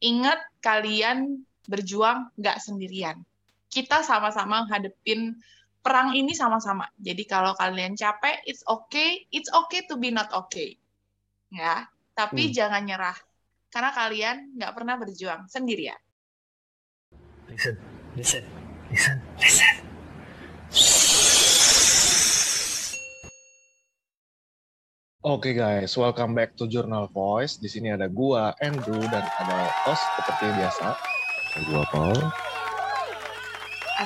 ingat kalian berjuang nggak sendirian. Kita sama-sama hadepin perang ini sama-sama. Jadi kalau kalian capek, it's okay, it's okay to be not okay. Ya, tapi hmm. jangan nyerah. Karena kalian nggak pernah berjuang sendirian. Listen, listen, listen, listen. Oke okay guys, welcome back to Journal Voice. Di sini ada gua Andrew dan ada host seperti biasa. Gua Paul.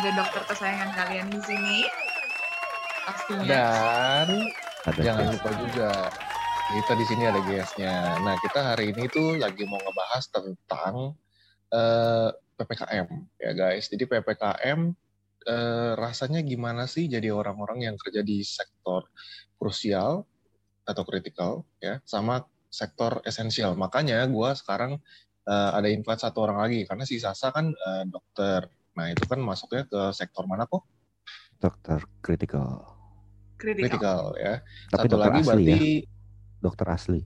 Ada dokter kesayangan kalian di sini. Pastinya. Dan ada jangan lupa juga kita di sini ada guestnya. Nah kita hari ini tuh lagi mau ngebahas tentang uh, eh, ppkm ya guys. Jadi ppkm uh, eh, rasanya gimana sih jadi orang-orang yang kerja di sektor krusial atau kritikal ya, sama sektor esensial. Makanya gue sekarang uh, ada invite satu orang lagi karena si Sasa kan uh, dokter. Nah itu kan masuknya ke sektor mana kok? Dokter kritikal. Kritikal ya. Tapi satu lagi asli berarti ya? dokter asli.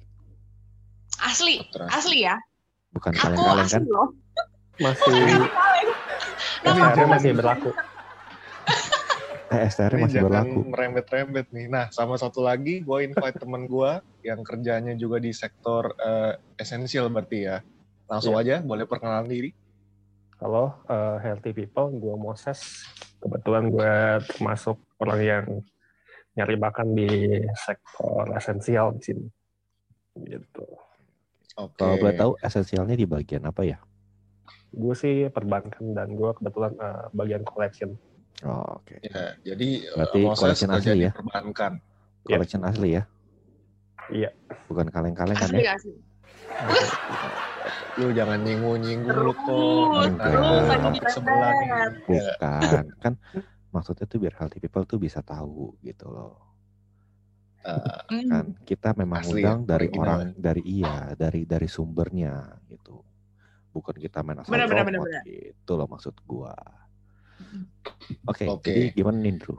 Asli, dokter asli. asli ya. Bukan kaleng-kaleng kan? Loh. Masih. STR masih berlaku. Eh, STR masih berlaku. merembet-rembet nih. Nah, sama satu lagi, gue invite temen gue yang kerjanya juga di sektor uh, esensial berarti ya. Langsung yeah. aja, boleh perkenalan diri. Halo, uh, healthy people. Gue Moses. Kebetulan gue termasuk orang yang nyari makan di sektor esensial di sini. Gitu. Oke. Okay. Kalau boleh tahu esensialnya di bagian apa ya? Gue sih perbankan dan gue kebetulan uh, bagian collection. Oh, oke. Okay. Ya, jadi berarti uh, collection asli ya? Perbankan. Collection yeah. asli ya? Iya. Bukan kaleng-kaleng kan ya? Asli. lu jangan nyinggung-nyinggung lu kok. Nah, sebelah. Bukan. Kan maksudnya tuh biar healthy people tuh bisa tahu gitu loh uh, kan kita memang asli undang ya, dari orang dari iya dari dari sumbernya gitu bukan kita main asal bener, bener, bener, gitu loh maksud gua oke okay, okay. jadi gimana Nindru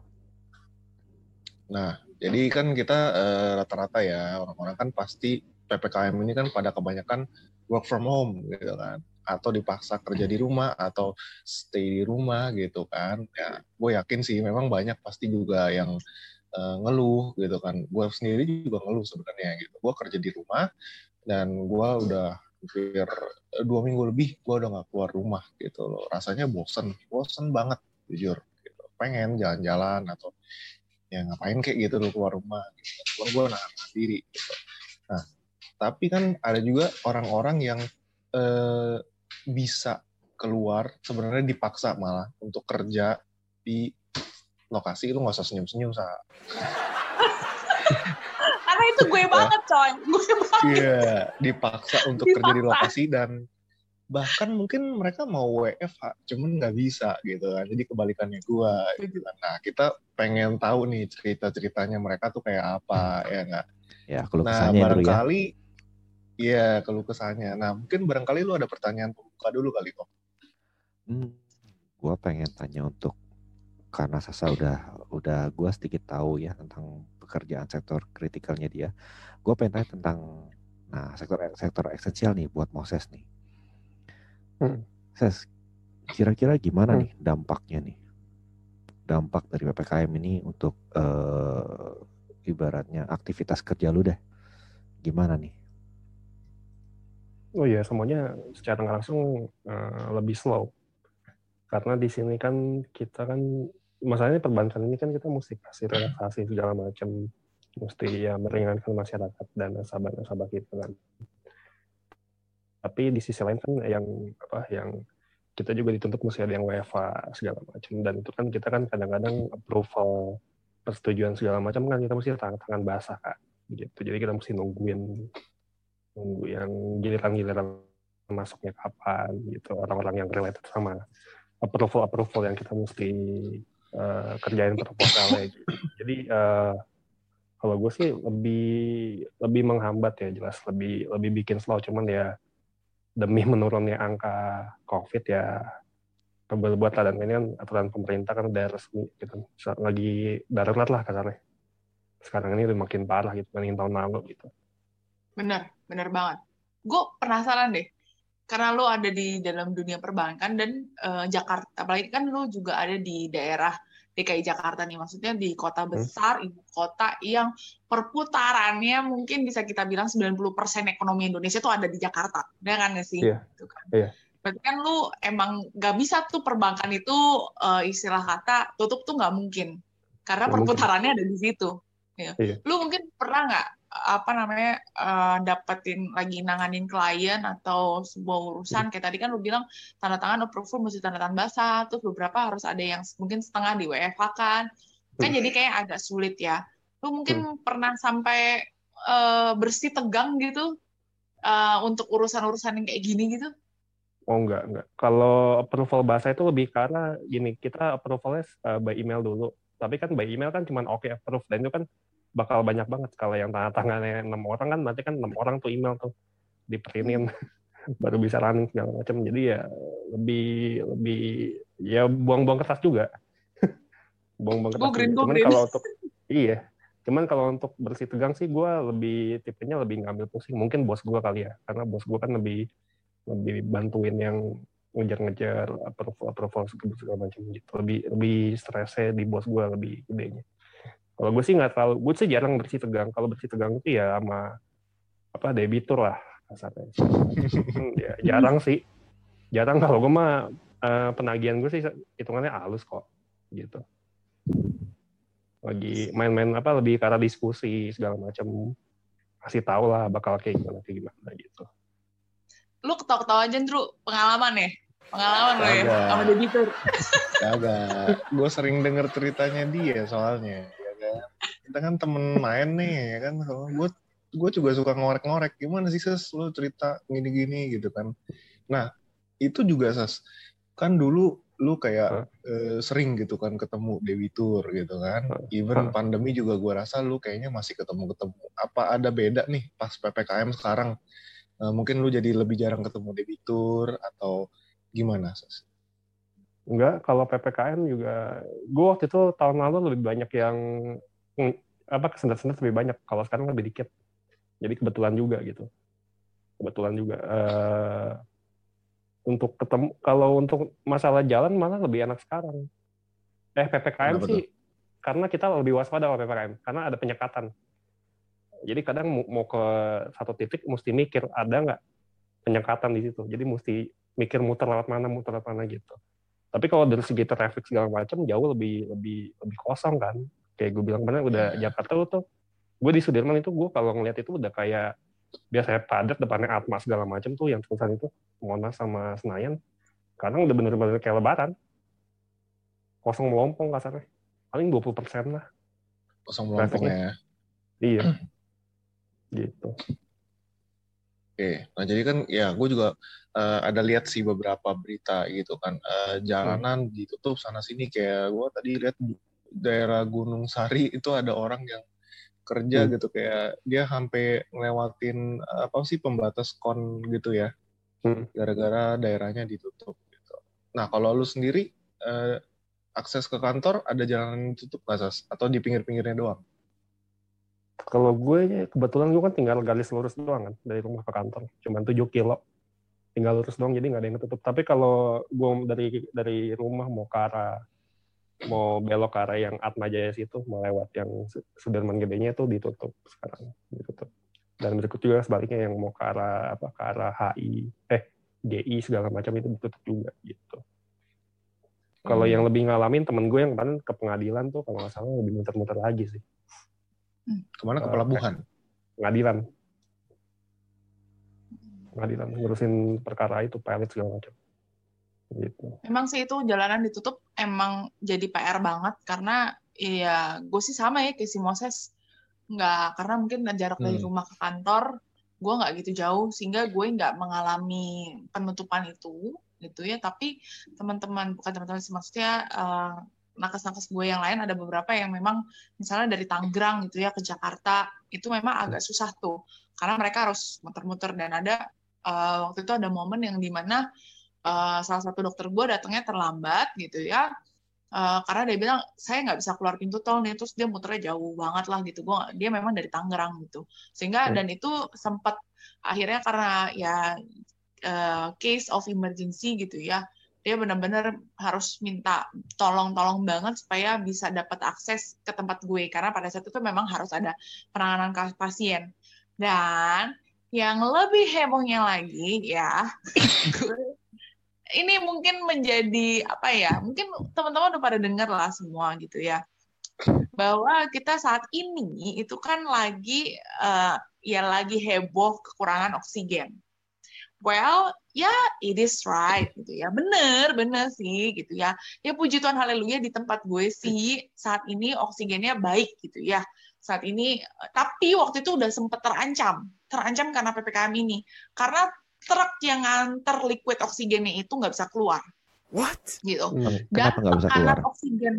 nah jadi kan kita uh, rata-rata ya orang-orang kan pasti ppkm ini kan pada kebanyakan work from home gitu kan. Atau dipaksa kerja di rumah atau stay di rumah gitu kan. Ya gue yakin sih memang banyak pasti juga yang uh, ngeluh gitu kan. Gue sendiri juga ngeluh sebenarnya gitu. Gue kerja di rumah dan gue udah hampir dua minggu lebih gue udah gak keluar rumah gitu loh rasanya bosen bosen banget jujur gitu. pengen jalan-jalan atau ya ngapain kayak gitu loh keluar rumah gitu. Gue nahan diri gitu. nah tapi kan ada juga orang-orang yang eh, bisa keluar sebenarnya dipaksa malah untuk kerja di lokasi itu nggak usah senyum-senyum sa karena itu gue ya. banget coy gue banget iya dipaksa untuk dipaksa. kerja di lokasi dan bahkan mungkin mereka mau WFH cuman nggak bisa gitu kan jadi kebalikannya gue gitu kan. nah kita pengen tahu nih cerita ceritanya mereka tuh kayak apa ya nggak ya kalau nah ya. barangkali ya Iya, kalau kesannya. Nah, mungkin barangkali lu ada pertanyaan pembuka dulu kali kok. Hmm, gua pengen tanya untuk karena Sasa udah udah gua sedikit tahu ya tentang pekerjaan sektor kritikalnya dia. Gua pengen tanya tentang nah sektor sektor esensial nih buat Moses nih. Hmm. Ses, kira-kira gimana hmm. nih dampaknya nih? Dampak dari PPKM ini untuk uh, ibaratnya aktivitas kerja lu deh. Gimana nih? Oh iya, semuanya secara langsung uh, lebih slow. Karena di sini kan kita kan masalahnya perbankan ini kan kita mesti kasih relaksasi segala macam, mesti ya meringankan masyarakat dan nasabah-nasabah kita kan. Tapi di sisi lain kan yang apa yang kita juga dituntut mesti ada yang WFA segala macam. Dan itu kan kita kan kadang-kadang approval persetujuan segala macam kan kita mesti tangan-tangan basah kak gitu. Jadi kita mesti nungguin nunggu yang giliran-giliran masuknya kapan gitu. Orang-orang yang related sama approval approval yang kita mesti uh, kerjain proposalnya gitu. jadi uh, kalau gue sih lebih lebih menghambat ya jelas lebih lebih bikin slow cuman ya demi menurunnya angka covid ya buat dan ini kan aturan pemerintah kan udah resmi gitu lagi darurat lah kasarnya sekarang ini udah makin parah gitu dibandingin tahun lalu gitu Bener, bener banget. Gue penasaran deh. Karena lo ada di dalam dunia perbankan dan uh, Jakarta, apalagi kan lo juga ada di daerah DKI Jakarta nih, maksudnya di kota hmm. besar, hmm. ibu kota yang perputarannya mungkin bisa kita bilang 90% ekonomi Indonesia itu ada di Jakarta, ya kan sih? Iya. Gitu kan. Iya. Berarti kan lu emang gak bisa tuh perbankan itu uh, istilah kata tutup tuh nggak mungkin, karena perputarannya ada di situ. Ya. Iya. Lu mungkin pernah nggak apa namanya uh, dapetin lagi nanganin klien atau sebuah urusan kayak tadi kan lu bilang tanda tangan approval mesti tanda tangan basah terus beberapa harus ada yang mungkin setengah di WFH kan kan jadi kayak agak sulit ya lu mungkin hmm. pernah sampai uh, bersih tegang gitu uh, untuk urusan-urusan yang kayak gini gitu Oh enggak, enggak. Kalau approval bahasa itu lebih karena gini, kita approvalnya uh, by email dulu. Tapi kan by email kan cuma oke okay, approve. Dan itu kan bakal banyak banget. Kalau yang tanda tangannya enam orang kan nanti kan enam orang tuh email tuh diperinin. Baru bisa running segala macam. Jadi ya lebih lebih ya buang-buang kertas juga. Buang-buang kertas green, cuman kalau untuk iya. Cuman kalau untuk bersih tegang sih gue lebih tipenya lebih ngambil pusing. Mungkin bos gue kali ya karena bos gue kan lebih lebih bantuin yang ngejar-ngejar approval approval segala macam gitu. Lebih lebih stresnya di bos gue lebih gedenya kalau gue sih nggak terlalu, gue sih jarang bersih tegang. Kalau bersih tegang itu ya sama apa debitur lah kasarnya. ya, jarang sih, jarang kalau gue mah uh, penagihan gue sih hitungannya halus kok, gitu. Lagi main-main apa lebih karena diskusi segala macam, kasih tau lah bakal kayak gimana kayak gimana gitu. Lu ketawa-ketawa aja, Drew, pengalaman ya? Pengalaman lo ya sama debitur. Kagak. Gue sering denger ceritanya dia soalnya kita kan temen main nih ya kan? Gue gue juga suka ngorek-ngorek. Gimana sih ses? Lo cerita gini-gini gitu kan. Nah itu juga ses kan dulu lu kayak huh? uh, sering gitu kan ketemu debitur gitu kan. Even huh? pandemi juga gue rasa lu kayaknya masih ketemu-ketemu. Apa ada beda nih pas ppkm sekarang? Uh, mungkin lu jadi lebih jarang ketemu debitur atau gimana ses Enggak, kalau PPKM juga, gue waktu itu tahun lalu lebih banyak yang apa kesendat-sendat lebih banyak. Kalau sekarang lebih dikit. Jadi kebetulan juga gitu. Kebetulan juga. Uh, untuk ketemu, kalau untuk masalah jalan malah lebih enak sekarang. Eh PPKM Kenapa sih, tuh? karena kita lebih waspada kalau PPKM, karena ada penyekatan. Jadi kadang mau ke satu titik mesti mikir ada nggak penyekatan di situ. Jadi mesti mikir muter lewat mana, muter lewat mana gitu. Tapi kalau dari segi traffic segala macam jauh lebih lebih lebih kosong kan. Kayak gue bilang kemarin udah yeah. Jakarta tuh gue di Sudirman itu gue kalau ngeliat itu udah kayak biasanya padat depannya Atma segala macam tuh yang tulisan itu Monas sama Senayan. Sekarang udah bener-bener kayak lebaran. Kosong melompong kasarnya. Paling 20 persen lah. Kosong melompong ya. Iya. gitu. Oke, nah jadi kan ya gue juga uh, ada lihat sih beberapa berita gitu kan uh, jalanan hmm. ditutup sana sini kayak gue tadi lihat daerah Gunung Sari itu ada orang yang kerja hmm. gitu kayak dia sampai ngelewatin apa sih pembatas kon gitu ya hmm. gara-gara daerahnya ditutup gitu. Nah kalau lu sendiri uh, akses ke kantor ada jalan ditutup nggak atau di pinggir-pinggirnya doang? Kalau gue kebetulan gue kan tinggal garis lurus doang kan dari rumah ke kantor, cuma 7 kilo. Tinggal lurus doang jadi nggak ada yang ketutup. Tapi kalau gue dari dari rumah mau ke arah mau belok ke arah yang Atma Jaya situ, mau lewat yang Sudirman gedenya itu ditutup sekarang, ditutup. Dan berikut juga sebaliknya yang mau ke arah apa ke arah HI, eh GI segala macam itu ditutup juga gitu. Kalau hmm. yang lebih ngalamin temen gue yang kemarin ke pengadilan tuh kalau nggak salah lebih muter-muter lagi sih. Ke mana ke pelabuhan? Pengadilan. Pengadilan ngurusin perkara itu pilot segala macam. Gitu. Emang sih itu jalanan ditutup emang jadi PR banget karena ya gue sih sama ya kayak si Moses nggak karena mungkin jarak hmm. dari rumah ke kantor gue nggak gitu jauh sehingga gue nggak mengalami penutupan itu gitu ya tapi teman-teman bukan teman-teman maksudnya uh, nakes-nakes gue yang lain ada beberapa yang memang misalnya dari Tangerang gitu ya ke Jakarta itu memang agak susah tuh. Karena mereka harus muter-muter. Dan ada uh, waktu itu ada momen yang di mana uh, salah satu dokter gue datangnya terlambat gitu ya. Uh, karena dia bilang saya nggak bisa keluar pintu tol nih. Terus dia muternya jauh banget lah gitu. Gue dia memang dari Tangerang gitu. Sehingga hmm. dan itu sempat akhirnya karena ya uh, case of emergency gitu ya dia benar-benar harus minta tolong-tolong banget supaya bisa dapat akses ke tempat gue. Karena pada saat itu memang harus ada penanganan pasien. Dan yang lebih hebohnya lagi ya ini mungkin menjadi apa ya mungkin teman-teman udah pada dengar lah semua gitu ya. Bahwa kita saat ini itu kan lagi uh, ya lagi heboh kekurangan oksigen. Well ya yeah, it is right gitu ya. Bener bener sih gitu ya. Ya puji Tuhan haleluya di tempat gue sih saat ini oksigennya baik gitu ya. Saat ini tapi waktu itu udah sempet terancam. Terancam karena ppkm ini. Karena truk yang nganter liquid oksigennya itu nggak bisa keluar. What? Gitu. Hmm, Dan nggak bisa keluar? oksigen.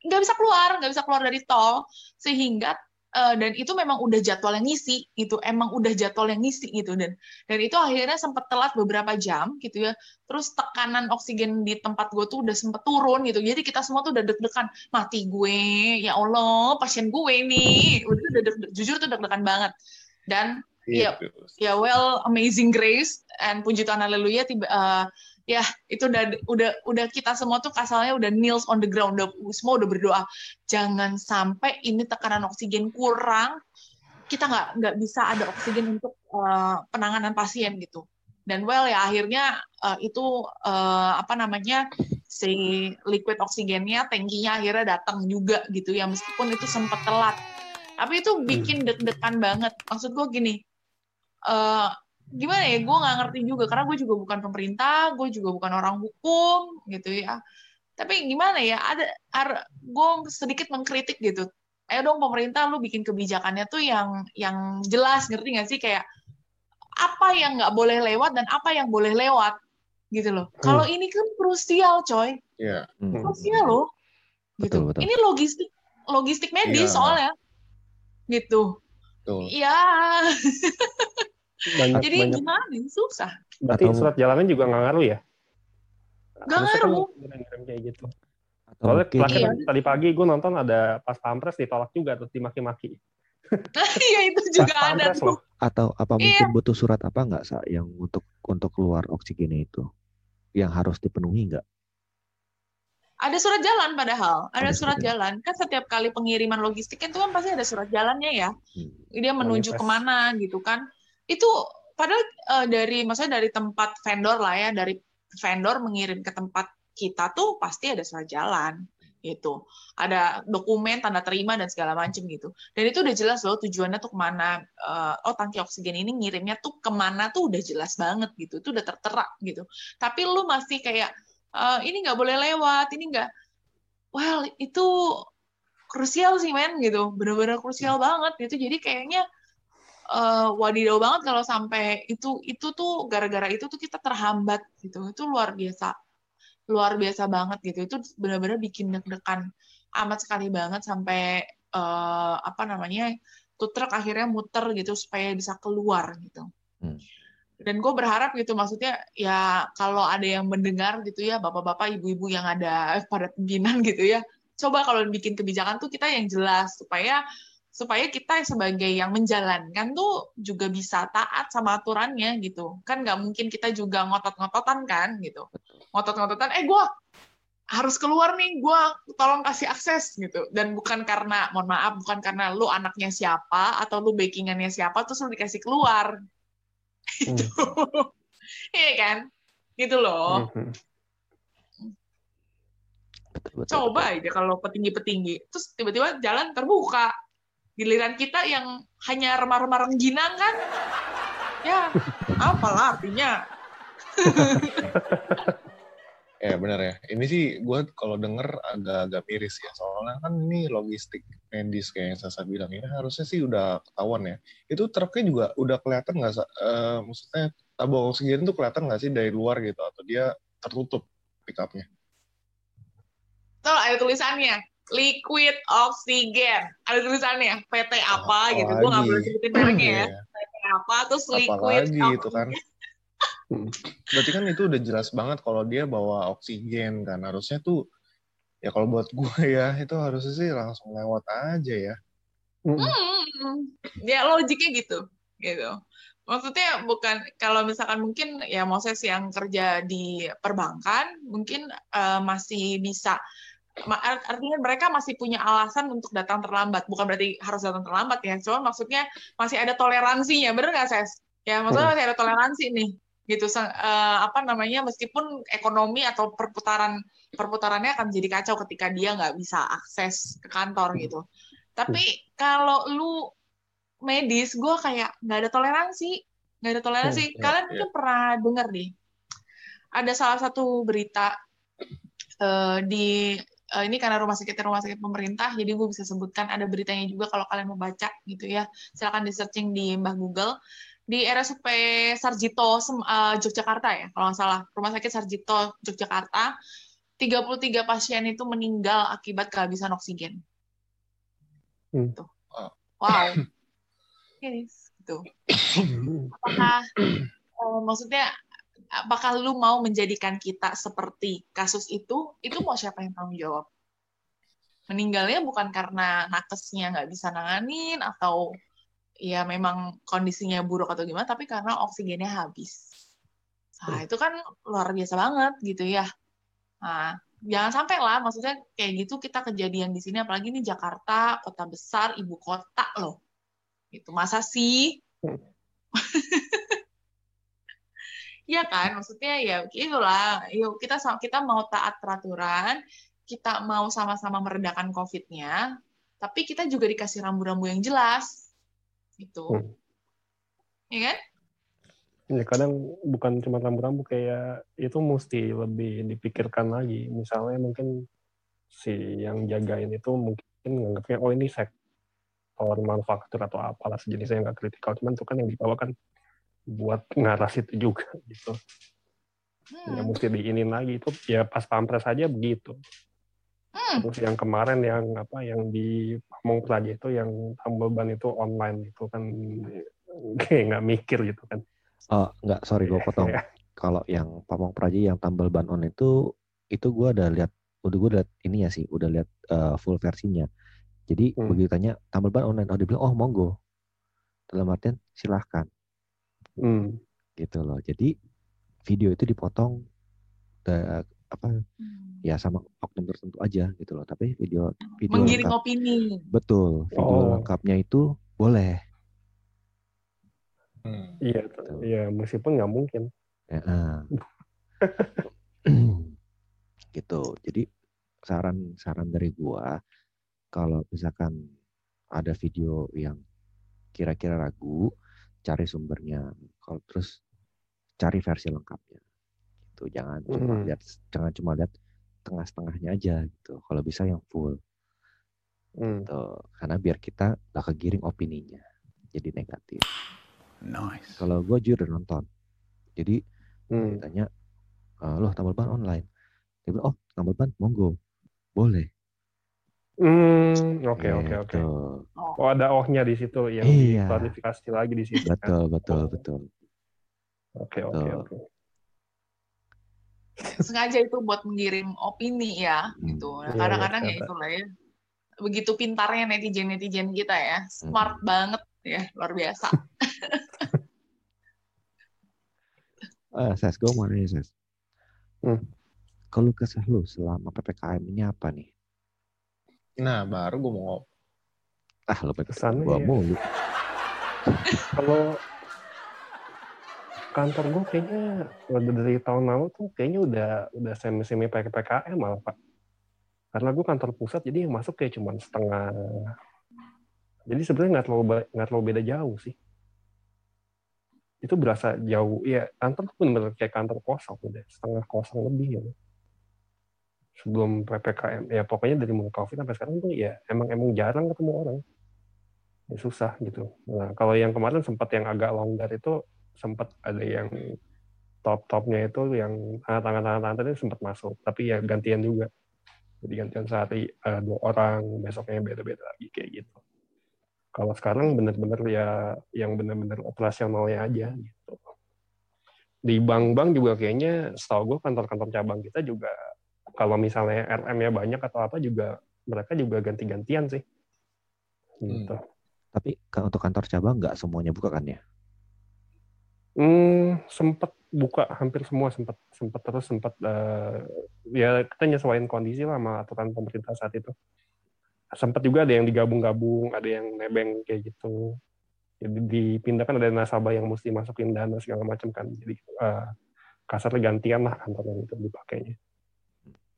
Nggak bisa keluar, nggak bisa keluar dari tol, sehingga uh, dan itu memang udah jadwal yang ngisi gitu. Emang udah jadwal yang ngisi gitu. Dan dan itu akhirnya sempat telat beberapa jam gitu ya. Terus tekanan oksigen di tempat gue tuh udah sempet turun gitu. Jadi kita semua tuh udah deg-degan mati gue ya allah pasien gue nih. Udah deg jujur tuh deg-degan banget. Dan ya ya well amazing grace and puji Tuhan haleluya tiba uh, ya itu udah udah udah kita semua tuh kasalnya udah kneels on the ground udah semua udah berdoa. Jangan sampai ini tekanan oksigen kurang kita nggak nggak bisa ada oksigen untuk uh, penanganan pasien gitu. Dan well ya akhirnya uh, itu uh, apa namanya si liquid oksigennya tankinya akhirnya datang juga gitu ya meskipun itu sempat telat. Tapi itu bikin hmm. deg-degan banget. Maksud gue gini uh, gimana ya gue nggak ngerti juga karena gue juga bukan pemerintah gue juga bukan orang hukum gitu ya tapi gimana ya ada, gue sedikit mengkritik gitu ayo dong pemerintah lu bikin kebijakannya tuh yang yang jelas ngerti nggak sih kayak apa yang nggak boleh lewat dan apa yang boleh lewat gitu loh hmm. kalau ini kan krusial coy yeah. hmm. krusial loh gitu betul, betul. ini logistik logistik medis yeah. soalnya gitu Iya. banyak, jadi banyak. gimana nih susah. Berarti Atau... surat jalannya juga nggak ngaruh ya? Nggak kan ngaruh. kan kayak gitu. Soalnya terakhir iya. tadi pagi gue nonton ada pas pampres ditolak juga terus dimaki-maki. Iya itu juga pas ada tuh. atau apa iya. mungkin butuh surat apa nggak sa yang untuk untuk keluar oksigennya itu? Yang harus dipenuhi nggak? Ada surat jalan padahal ada, ada surat, jalan. kan setiap kali pengiriman logistik itu kan pasti ada surat jalannya ya. Hmm. dia menuju ke mana gitu kan itu padahal uh, dari maksudnya dari tempat vendor lah ya dari vendor mengirim ke tempat kita tuh pasti ada surat jalan gitu. Ada dokumen tanda terima dan segala macam gitu. Dan itu udah jelas loh tujuannya tuh ke mana uh, oh tangki oksigen ini ngirimnya tuh ke mana tuh udah jelas banget gitu. Itu udah tertera gitu. Tapi lu masih kayak uh, ini nggak boleh lewat ini nggak well itu krusial sih men gitu. Bener-bener krusial banget gitu. Jadi kayaknya uh, wadidaw banget kalau sampai itu itu tuh gara-gara itu tuh kita terhambat gitu. Itu luar biasa. Luar biasa banget gitu. Itu benar-benar bikin deg-degan amat sekali banget sampai uh, apa namanya tuh truk akhirnya muter gitu supaya bisa keluar gitu. Hmm. dan gue berharap gitu maksudnya ya kalau ada yang mendengar gitu ya bapak-bapak ibu-ibu yang ada pada pimpinan gitu ya coba kalau bikin kebijakan tuh kita yang jelas supaya supaya kita sebagai yang menjalankan tuh juga bisa taat sama aturannya gitu. Kan nggak mungkin kita juga ngotot-ngototan kan gitu. Ngotot-ngototan eh gue harus keluar nih gue tolong kasih akses gitu. Dan bukan karena mohon maaf bukan karena lu anaknya siapa atau lu backingannya siapa terus lu dikasih keluar. Hmm. itu iya kan? Gitu loh. Hmm. coba aja kalau petinggi-petinggi terus tiba-tiba jalan terbuka giliran kita yang hanya remah-remah rengginang kan? Ya apalah artinya? Ya benar ya. Ini sih gue kalau denger agak-agak miris ya. Soalnya kan ini logistik medis kayak yang saya bilang. Ini harusnya sih udah ketahuan ya. Itu truknya juga udah kelihatan nggak uh, maksudnya tabung oksigen tuh kelihatan nggak sih dari luar gitu? Atau dia tertutup pickupnya Tuh ada tulisannya liquid oksigen. Ada tulisannya PT apa oh, gitu. Gue nggak boleh sebutin mereknya ya. PT apa terus liquid lagi itu kan. Berarti kan itu udah jelas banget kalau dia bawa oksigen kan. Harusnya tuh ya kalau buat gue ya itu harusnya sih langsung lewat aja ya. Hmm. hmm. Ya logiknya gitu, gitu. maksudnya bukan kalau misalkan mungkin ya Moses yang kerja di perbankan mungkin uh, masih bisa artinya mereka masih punya alasan untuk datang terlambat. Bukan berarti harus datang terlambat ya. Cuma maksudnya masih ada toleransinya. Bener nggak ses? Ya maksudnya hmm. masih ada toleransi nih gitu. Uh, apa namanya meskipun ekonomi atau perputaran perputarannya akan jadi kacau ketika dia nggak bisa akses ke kantor gitu. Tapi kalau lu medis gue kayak nggak ada toleransi. Nggak ada toleransi. Hmm, kalian yeah, yeah. pernah dengar nih ada salah satu berita uh, di uh, ini karena rumah sakit rumah sakit pemerintah jadi gue bisa sebutkan ada beritanya juga kalau kalian mau baca gitu ya silakan di searching di mbah Google di RSUP Sarjito uh, Yogyakarta ya kalau nggak salah rumah sakit Sarjito Yogyakarta 33 pasien itu meninggal akibat kehabisan oksigen. Hmm. Tuh. Wow. yes, gitu. Apakah uh, maksudnya apakah lu mau menjadikan kita seperti kasus itu? Itu mau siapa yang tanggung jawab? Meninggalnya bukan karena nakesnya nggak bisa nanganin atau ya memang kondisinya buruk atau gimana, tapi karena oksigennya habis. Nah, itu kan luar biasa banget gitu ya. Nah, jangan sampai lah, maksudnya kayak gitu kita kejadian di sini, apalagi ini Jakarta, kota besar, ibu kota loh. Itu masa sih? Iya kan, maksudnya ya itulah. Yuk kita kita mau taat peraturan, kita mau sama-sama meredakan COVID-nya, tapi kita juga dikasih rambu-rambu yang jelas. Gitu. Hmm. ya kan? Ya kadang bukan cuma rambu-rambu kayak itu mesti lebih dipikirkan lagi. Misalnya mungkin si yang jagain itu mungkin nganggapnya oh ini sektor manufaktur atau apalah sejenisnya yang nggak kritikal. Cuman itu kan yang dibawa kan buat ngaras itu juga gitu hmm. ya mesti diinin lagi itu ya pas pampres aja begitu Hmm. Terus yang kemarin yang apa yang di Pamong Praja itu yang tambal ban itu online itu kan kayak nggak mikir gitu kan. Oh, nggak, sorry gue potong. Iya. Kalau yang Pamong Praja yang tambal ban online itu itu gue udah lihat udah gue lihat ini ya sih, udah lihat uh, full versinya. Jadi hmm. begitu tanya tambal ban online, oh dia bilang oh monggo. Dalam artian silahkan. Hmm. Gitu loh. Jadi video itu dipotong apa hmm. ya sama oknum tertentu aja gitu loh tapi video video menggiring lengkap, opini betul video oh. lengkapnya itu boleh hmm. iya gitu. iya meskipun nggak mungkin ya, uh. gitu jadi saran saran dari gua kalau misalkan ada video yang kira-kira ragu cari sumbernya. Kalau terus cari versi lengkapnya. Gitu jangan hmm. cuma lihat jangan cuma lihat tengah-tengahnya aja gitu. Kalau bisa yang full. Hmm. gitu. Karena biar kita gak kegiring opininya jadi negatif. Nice. Kalau gue jujur udah nonton. Jadi hmm. tanya uh, loh tambal ban online? Dia bilang oh tambal ban monggo. Boleh Hmm, oke okay, oke oke. Gitu. Oh ada ohnya di situ yang iya. klarifikasi lagi di situ. Betul kan? betul betul. Oke oke oke sengaja itu buat mengirim opini ya hmm. gitu. Nah, iya, kadang-kadang ya, ya itulah ya. Begitu pintarnya netizen-netizen kita ya, smart hmm. banget ya, luar biasa. uh, Ses, gue mau nanya Ses. Hmm. Kalau kesah lu selama PPKM ini apa nih? Nah, baru gue mau Ah, lu PPKM gue ya. mulu. Kalau kantor gue kayaknya udah dari tahun lalu tuh kayaknya udah udah semi semi PKM malah pak. Karena gue kantor pusat jadi yang masuk kayak cuma setengah. Jadi sebenarnya nggak terlalu nggak terlalu beda jauh sih. Itu berasa jauh. Ya kantor tuh benar-benar kayak kantor kosong udah setengah kosong lebih ya sebelum ppkm ya pokoknya dari mulai covid sampai sekarang tuh ya emang emang jarang ketemu orang. Ya, susah gitu. Nah kalau yang kemarin sempat yang agak longgar itu sempat ada yang top-topnya itu yang tangan-tangan itu sempat masuk tapi ya gantian juga. Jadi gantian sehari uh, dua orang besoknya beda-beda lagi kayak gitu. Kalau sekarang benar-benar ya yang benar-benar operasionalnya aja gitu. Di bank-bank juga kayaknya setahu gue kantor-kantor cabang kita juga kalau misalnya RM-nya banyak atau apa juga mereka juga ganti-gantian sih gitu. Hmm. Tapi untuk kantor cabang nggak semuanya buka kan ya? Hmm, sempat buka hampir semua sempat sempat terus sempat uh, ya kita nyesuaiin kondisi lah sama aturan pemerintah saat itu. Sempat juga ada yang digabung-gabung, ada yang nebeng kayak gitu. Jadi dipindahkan ada nasabah yang mesti masukin dana segala macam kan. Jadi uh, kasarnya gantian lah kantor yang itu dipakainya.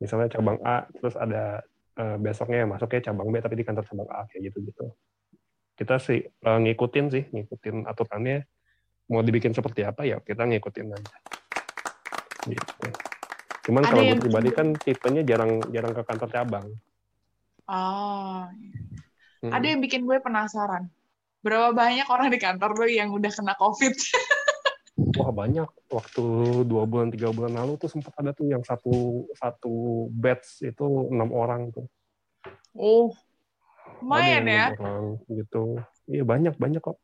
Misalnya cabang A, terus ada uh, besoknya masuknya cabang B tapi di kantor cabang A kayak gitu gitu. Kita sih uh, ngikutin sih, ngikutin aturannya. Mau dibikin seperti apa ya kita ngikutin aja. Gitu. Cuman kalau gue pribadi kan tipenya jarang jarang ke kantor cabang. Oh hmm. ada yang bikin gue penasaran. Berapa banyak orang di kantor lo yang udah kena covid wah banyak. Waktu dua bulan tiga bulan lalu tuh sempat ada tuh yang satu satu batch itu enam orang tuh. Oh lumayan ya. orang gitu. Iya banyak banyak kok.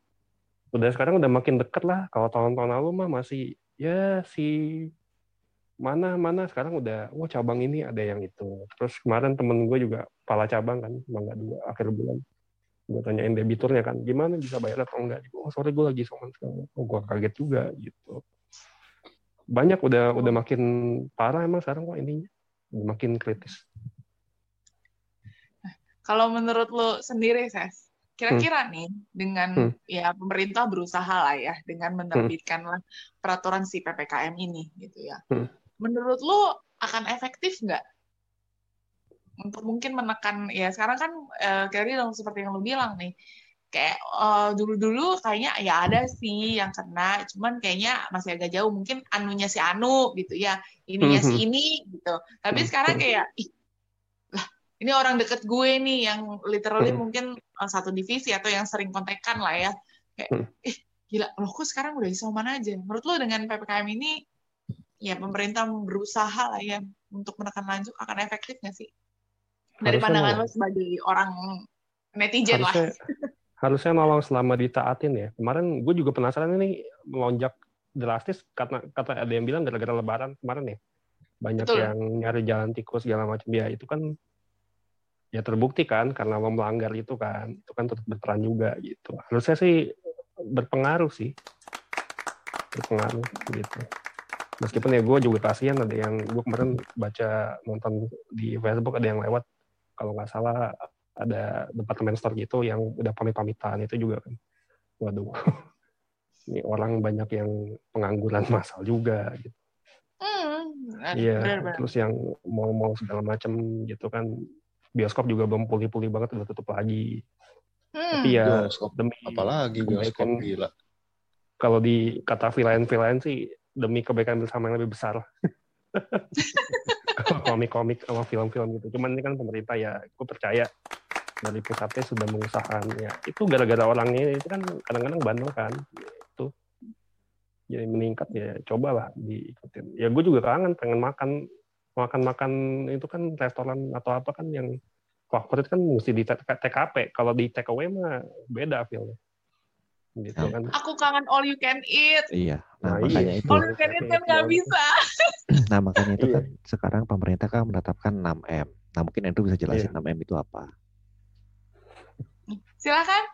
Udah sekarang udah makin deket lah. Kalau tahun-tahun lalu mah masih ya si mana mana. Sekarang udah wah cabang ini ada yang itu. Terus kemarin temen gue juga pala cabang kan mangga dua akhir bulan gue tanyain debiturnya kan gimana bisa bayar atau enggak oh sorry gue lagi soman sekarang oh gue kaget juga gitu banyak udah udah makin parah emang sekarang kok ininya makin kritis kalau menurut lo sendiri ses Kira-kira hmm. nih dengan hmm. ya pemerintah berusaha lah ya dengan menerbitkan hmm. peraturan si ppkm ini gitu ya. Hmm. Menurut lo akan efektif nggak untuk mungkin menekan ya sekarang kan uh, kira seperti yang lo bilang nih. Kayak uh, dulu-dulu kayaknya ya ada sih yang kena cuman kayaknya masih agak jauh. Mungkin anunya si Anu gitu ya ininya si ini gitu. Tapi sekarang kayak ih ini orang deket gue nih yang literally hmm. mungkin uh, satu divisi atau yang sering kontekan lah ya. Kayak eh gila loh kok sekarang udah isoman aja? Menurut lo dengan ppkm ini ya pemerintah berusaha lah ya untuk menekan lanjut akan efektif nggak sih dari harusnya pandangan lo sebagai orang netizen harusnya, lah harusnya nolong selama ditaatin ya. Kemarin gue juga penasaran ini melonjak drastis karena kata ada yang bilang gara-gara lebaran kemarin ya banyak Betul. yang nyari jalan tikus segala macam. Ya itu kan ya terbukti kan karena lo melanggar itu kan. Itu kan tetap berperan juga gitu. Harusnya sih berpengaruh sih. Berpengaruh gitu. Meskipun ya gue juga kasihan ada yang gue kemarin baca nonton di Facebook ada yang lewat kalau nggak salah ada departemen store gitu yang udah pamit-pamitan itu juga kan waduh ini orang banyak yang pengangguran masal juga gitu hmm, iya terus yang mau-mau segala macam gitu kan bioskop juga belum pulih-pulih banget udah tutup lagi. Hmm. Tapi ya bioskop demi apalagi bioskop kebaikan, gila. Kalau di kata villain-villain sih demi kebaikan bersama yang lebih besar. komik-komik sama film-film gitu. Cuman ini kan pemerintah ya, aku percaya dari pusatnya sudah mengusahakan ya. Itu gara-gara orangnya itu kan kadang-kadang bandel kan. Itu jadi meningkat ya cobalah diikutin. Ya gue juga kangen pengen makan makan-makan itu kan restoran atau apa kan yang favorit kan mesti di TKP. Kalau di away mah beda feelnya. Gitu kan. Aku kangen all you can eat. Iya. Nah, nah makanya iya. itu. All you can eat kan nggak bisa. Nah, makanya itu kan iya. sekarang pemerintah kan menetapkan 6M. Nah, mungkin itu bisa jelasin iya. 6M itu apa. Silakan.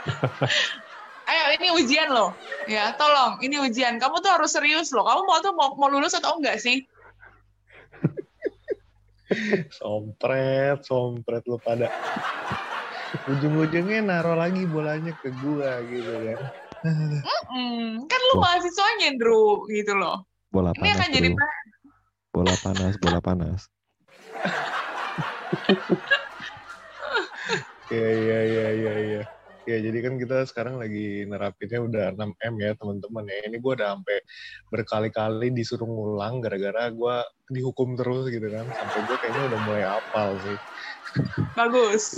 ayo ini ujian loh. Ya, tolong, ini ujian. Kamu tuh harus serius loh. Kamu mau tuh mau, mau lulus atau enggak sih? sompret, sompret lu pada. Ujung-ujungnya naruh lagi bolanya ke gua gitu kan. Mm -mm. Kan lu mahasiswanya, Andrew, gitu loh. Bola panas, Ini akan jadi Bola panas, bola panas. Iya, iya, iya, iya, iya. Ya, jadi kan kita sekarang lagi nerapinnya udah 6M ya, teman-teman ya. Ini gue udah sampai berkali-kali disuruh ngulang gara-gara gue dihukum terus gitu kan. Sampai gue kayaknya udah mulai apal sih. Bagus.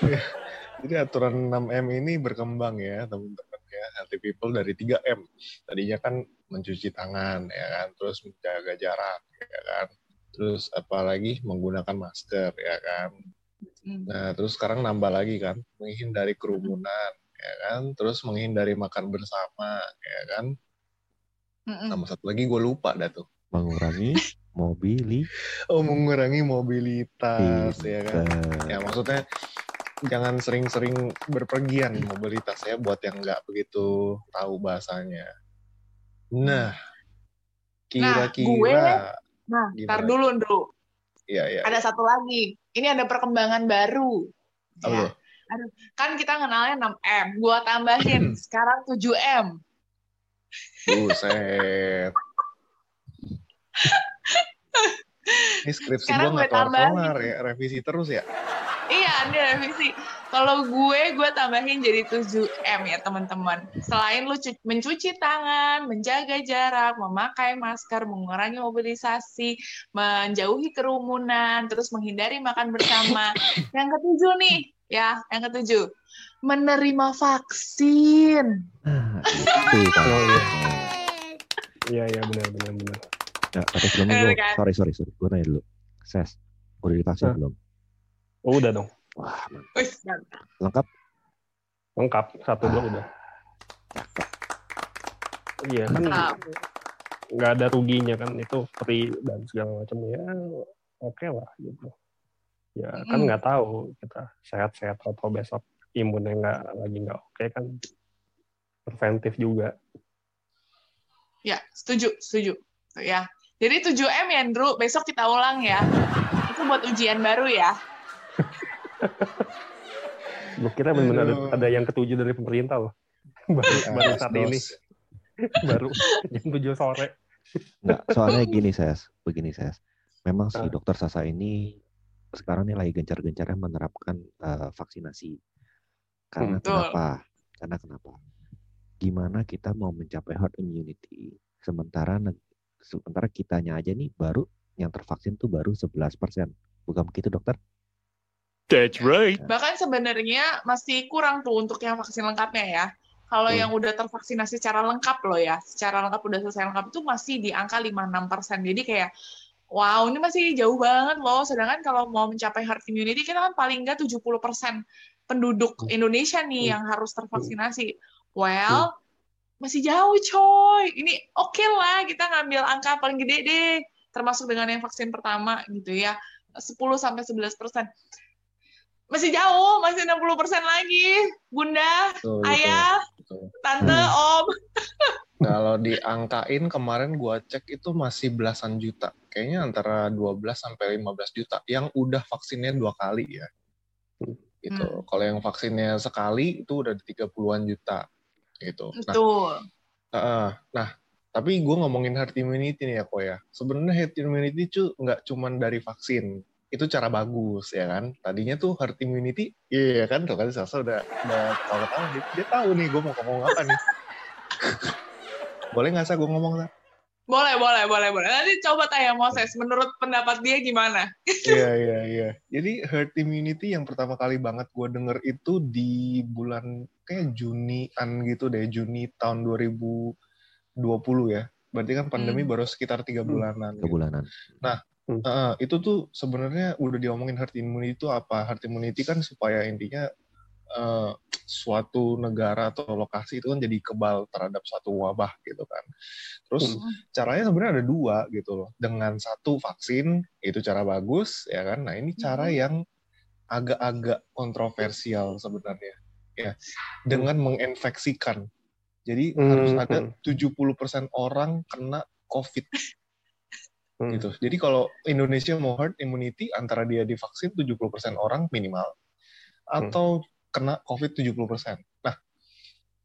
jadi aturan 6M ini berkembang ya, teman-teman ya. Healthy people dari 3M. Tadinya kan mencuci tangan ya kan, terus menjaga jarak ya kan. Terus apalagi menggunakan masker ya kan Hmm. Nah, terus sekarang nambah lagi kan, menghindari kerumunan, ya kan, terus menghindari makan bersama, ya kan. Sama satu lagi gue lupa dah tuh. Mengurangi mobili. Oh, mengurangi mobilitas, ya kan. Ya maksudnya jangan sering-sering berpergian mobilitas ya buat yang nggak begitu tahu bahasanya. Nah, kira-kira Nah, Gimana? tar dulu, Ndru. Iya, iya. Ada satu lagi. Ini ada perkembangan baru. Apa Ya. Aduh, kan kita kenalnya 6M. Gua tambahin sekarang 7M. Buset. Ini skripsi gue Sekarang nggak gue tambahin. kelar-kelar ya, revisi terus ya. Iya, ini revisi. Kalau gue, gue tambahin jadi 7M ya, teman-teman. Selain lu cu- mencuci tangan, menjaga jarak, memakai masker, mengurangi mobilisasi, menjauhi kerumunan, terus menghindari makan bersama. yang ketujuh nih, ya, yang ketujuh. Menerima vaksin. Nah, itu iya. Iya, iya benar benar benar. Ya, tapi sebelumnya Bener gue, kan? sorry, sorry, sorry. Gue nanya dulu. Ses, udah divaksin Hah? belum? Oh, udah dong. Wah, mantap. Lengkap? Lengkap satu dua udah. Iya kan Mantap. nggak ada ruginya kan itu free dan segala macam ya oke lah gitu. Ya kan Mm. nggak tahu kita sehat-sehat atau besok imunnya nggak lagi nggak oke kan preventif juga. Ya, setuju, setuju. Ya. Jadi 7M ya, Andrew. Besok kita ulang ya. Itu buat ujian baru ya. Gue kira benar-benar ada, ada yang ketujuh dari pemerintah loh. baru, baru Yes, saat dos. ini baru jam 7 sore. Enggak, soalnya gini, Ses. Begini, Ses. Memang si Ah. dokter Sasa ini sekarang nih lagi gencar-gencarnya menerapkan eh, vaksinasi. Karena Betul. kenapa? Karena kenapa? Gimana kita mau mencapai herd immunity sementara sementara kitanya aja nih baru yang tervaksin tuh baru 11%. Bukan begitu, dokter? That's right. Bahkan sebenarnya masih kurang tuh untuk yang vaksin lengkapnya ya. Kalau Hmm. yang udah tervaksinasi secara lengkap loh ya, secara lengkap udah selesai lengkap itu masih di angka 5-6%. Jadi kayak, wow ini masih jauh banget loh. Sedangkan kalau mau mencapai herd immunity, kita kan paling nggak 70% penduduk Hmm. Indonesia nih Hmm. yang harus tervaksinasi. Well, masih jauh coy. Ini oke lah kita ngambil angka paling gede deh. Termasuk dengan yang vaksin pertama gitu ya. 10 sampai 11%. Masih jauh, masih 60% lagi. Bunda, Betul, betul, ayah, betul. tante, Hmm. om. Kalau diangkain kemarin gua cek itu masih belasan juta. Kayaknya antara 12 sampai 15 juta yang udah vaksinnya dua kali ya. Gitu. Hmm. Kalau yang vaksinnya sekali itu udah di 30-an juta gitu. Nah, Betul. Heeh. Nah, tapi gue ngomongin herd immunity nih ya, kok ya. Sebenarnya herd immunity cu nggak cuman dari vaksin. Itu cara bagus, ya kan? Tadinya tuh herd immunity, iya kan? Tuh kan Sasa udah, udah tahu-tahu. Dia, dia tahu nih gue mau ngomong apa nih. Boleh nggak sih gue ngomong, Sa? Boleh, boleh, boleh, boleh. Nanti coba tanya Moses, menurut pendapat dia gimana? Iya, iya, iya. Jadi herd immunity yang pertama kali banget gue denger itu di bulan kayak Junian gitu deh, Juni tahun 2020 ya. Berarti kan pandemi Hmm. baru sekitar tiga bulanan. Ke gitu. bulanan. Heeh, itu tuh sebenarnya udah diomongin herd immunity itu apa? Herd immunity kan supaya intinya eh, suatu negara atau lokasi itu kan jadi kebal terhadap suatu wabah gitu kan. Terus Hmm. caranya sebenarnya ada dua gitu loh. Dengan satu vaksin itu cara bagus ya kan. Nah ini cara Hmm. yang agak-agak kontroversial sebenarnya ya dengan menginfeksikan. Jadi Hmm, harus ada hmm. 70% orang kena COVID Hmm. gitu. Jadi kalau Indonesia mau herd immunity antara dia divaksin 70% orang minimal atau kena COVID 70%. Nah,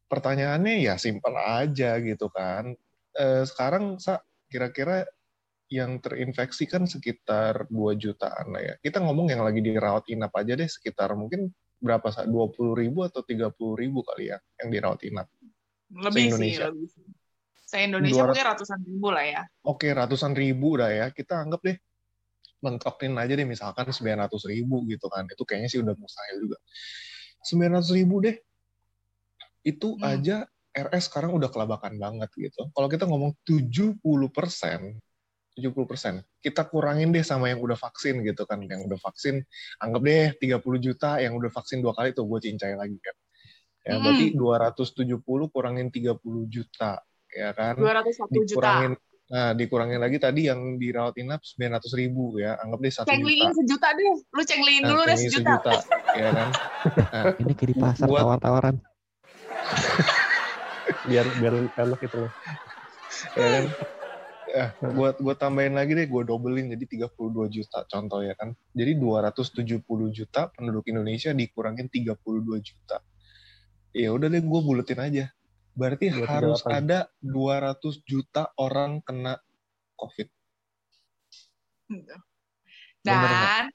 pertanyaannya ya simpel aja gitu kan. Eh, sekarang Sa, kira-kira yang terinfeksi kan sekitar 2 jutaan lah ya. Kita ngomong yang lagi dirawat inap aja deh sekitar mungkin berapa Sa? 20 ribu atau 30 ribu kali ya yang dirawat inap. Lebih sih, Se-Indonesia. lebih sih. Se-Indonesia 200. mungkin ratusan ribu lah ya. Oke, ratusan ribu dah ya. Kita anggap deh, mentokin aja deh misalkan 900 ribu gitu kan. Itu kayaknya sih udah mustahil juga. 900 ribu deh. Itu Hmm. aja RS sekarang udah kelabakan banget gitu. Kalau kita ngomong 70 persen, 70 persen, kita kurangin deh sama yang udah vaksin gitu kan. Yang udah vaksin, anggap deh 30 juta yang udah vaksin dua kali tuh gue cincai lagi kan. Ya, berarti 270 kurangin 30 juta, ya kan? 201 juta. Nah, dikurangin lagi tadi yang dirawat inap 900 ribu ya, anggap deh 1 juta. Cengliin sejuta deh. Lu cengliin Nah, dulu deh cengliin sejuta. ya kan. Ini kayak di pasar Buat- tawar-tawaran. biar biar enak itu loh. ya kan. Eh, buat buat tambahin lagi deh, gue dobelin jadi 32 juta contoh ya kan. Jadi 270 juta penduduk Indonesia dikurangin 32 juta. Ya udah deh, gue buletin aja. Berarti 238. harus ada 200 juta orang kena COVID. Bener Dan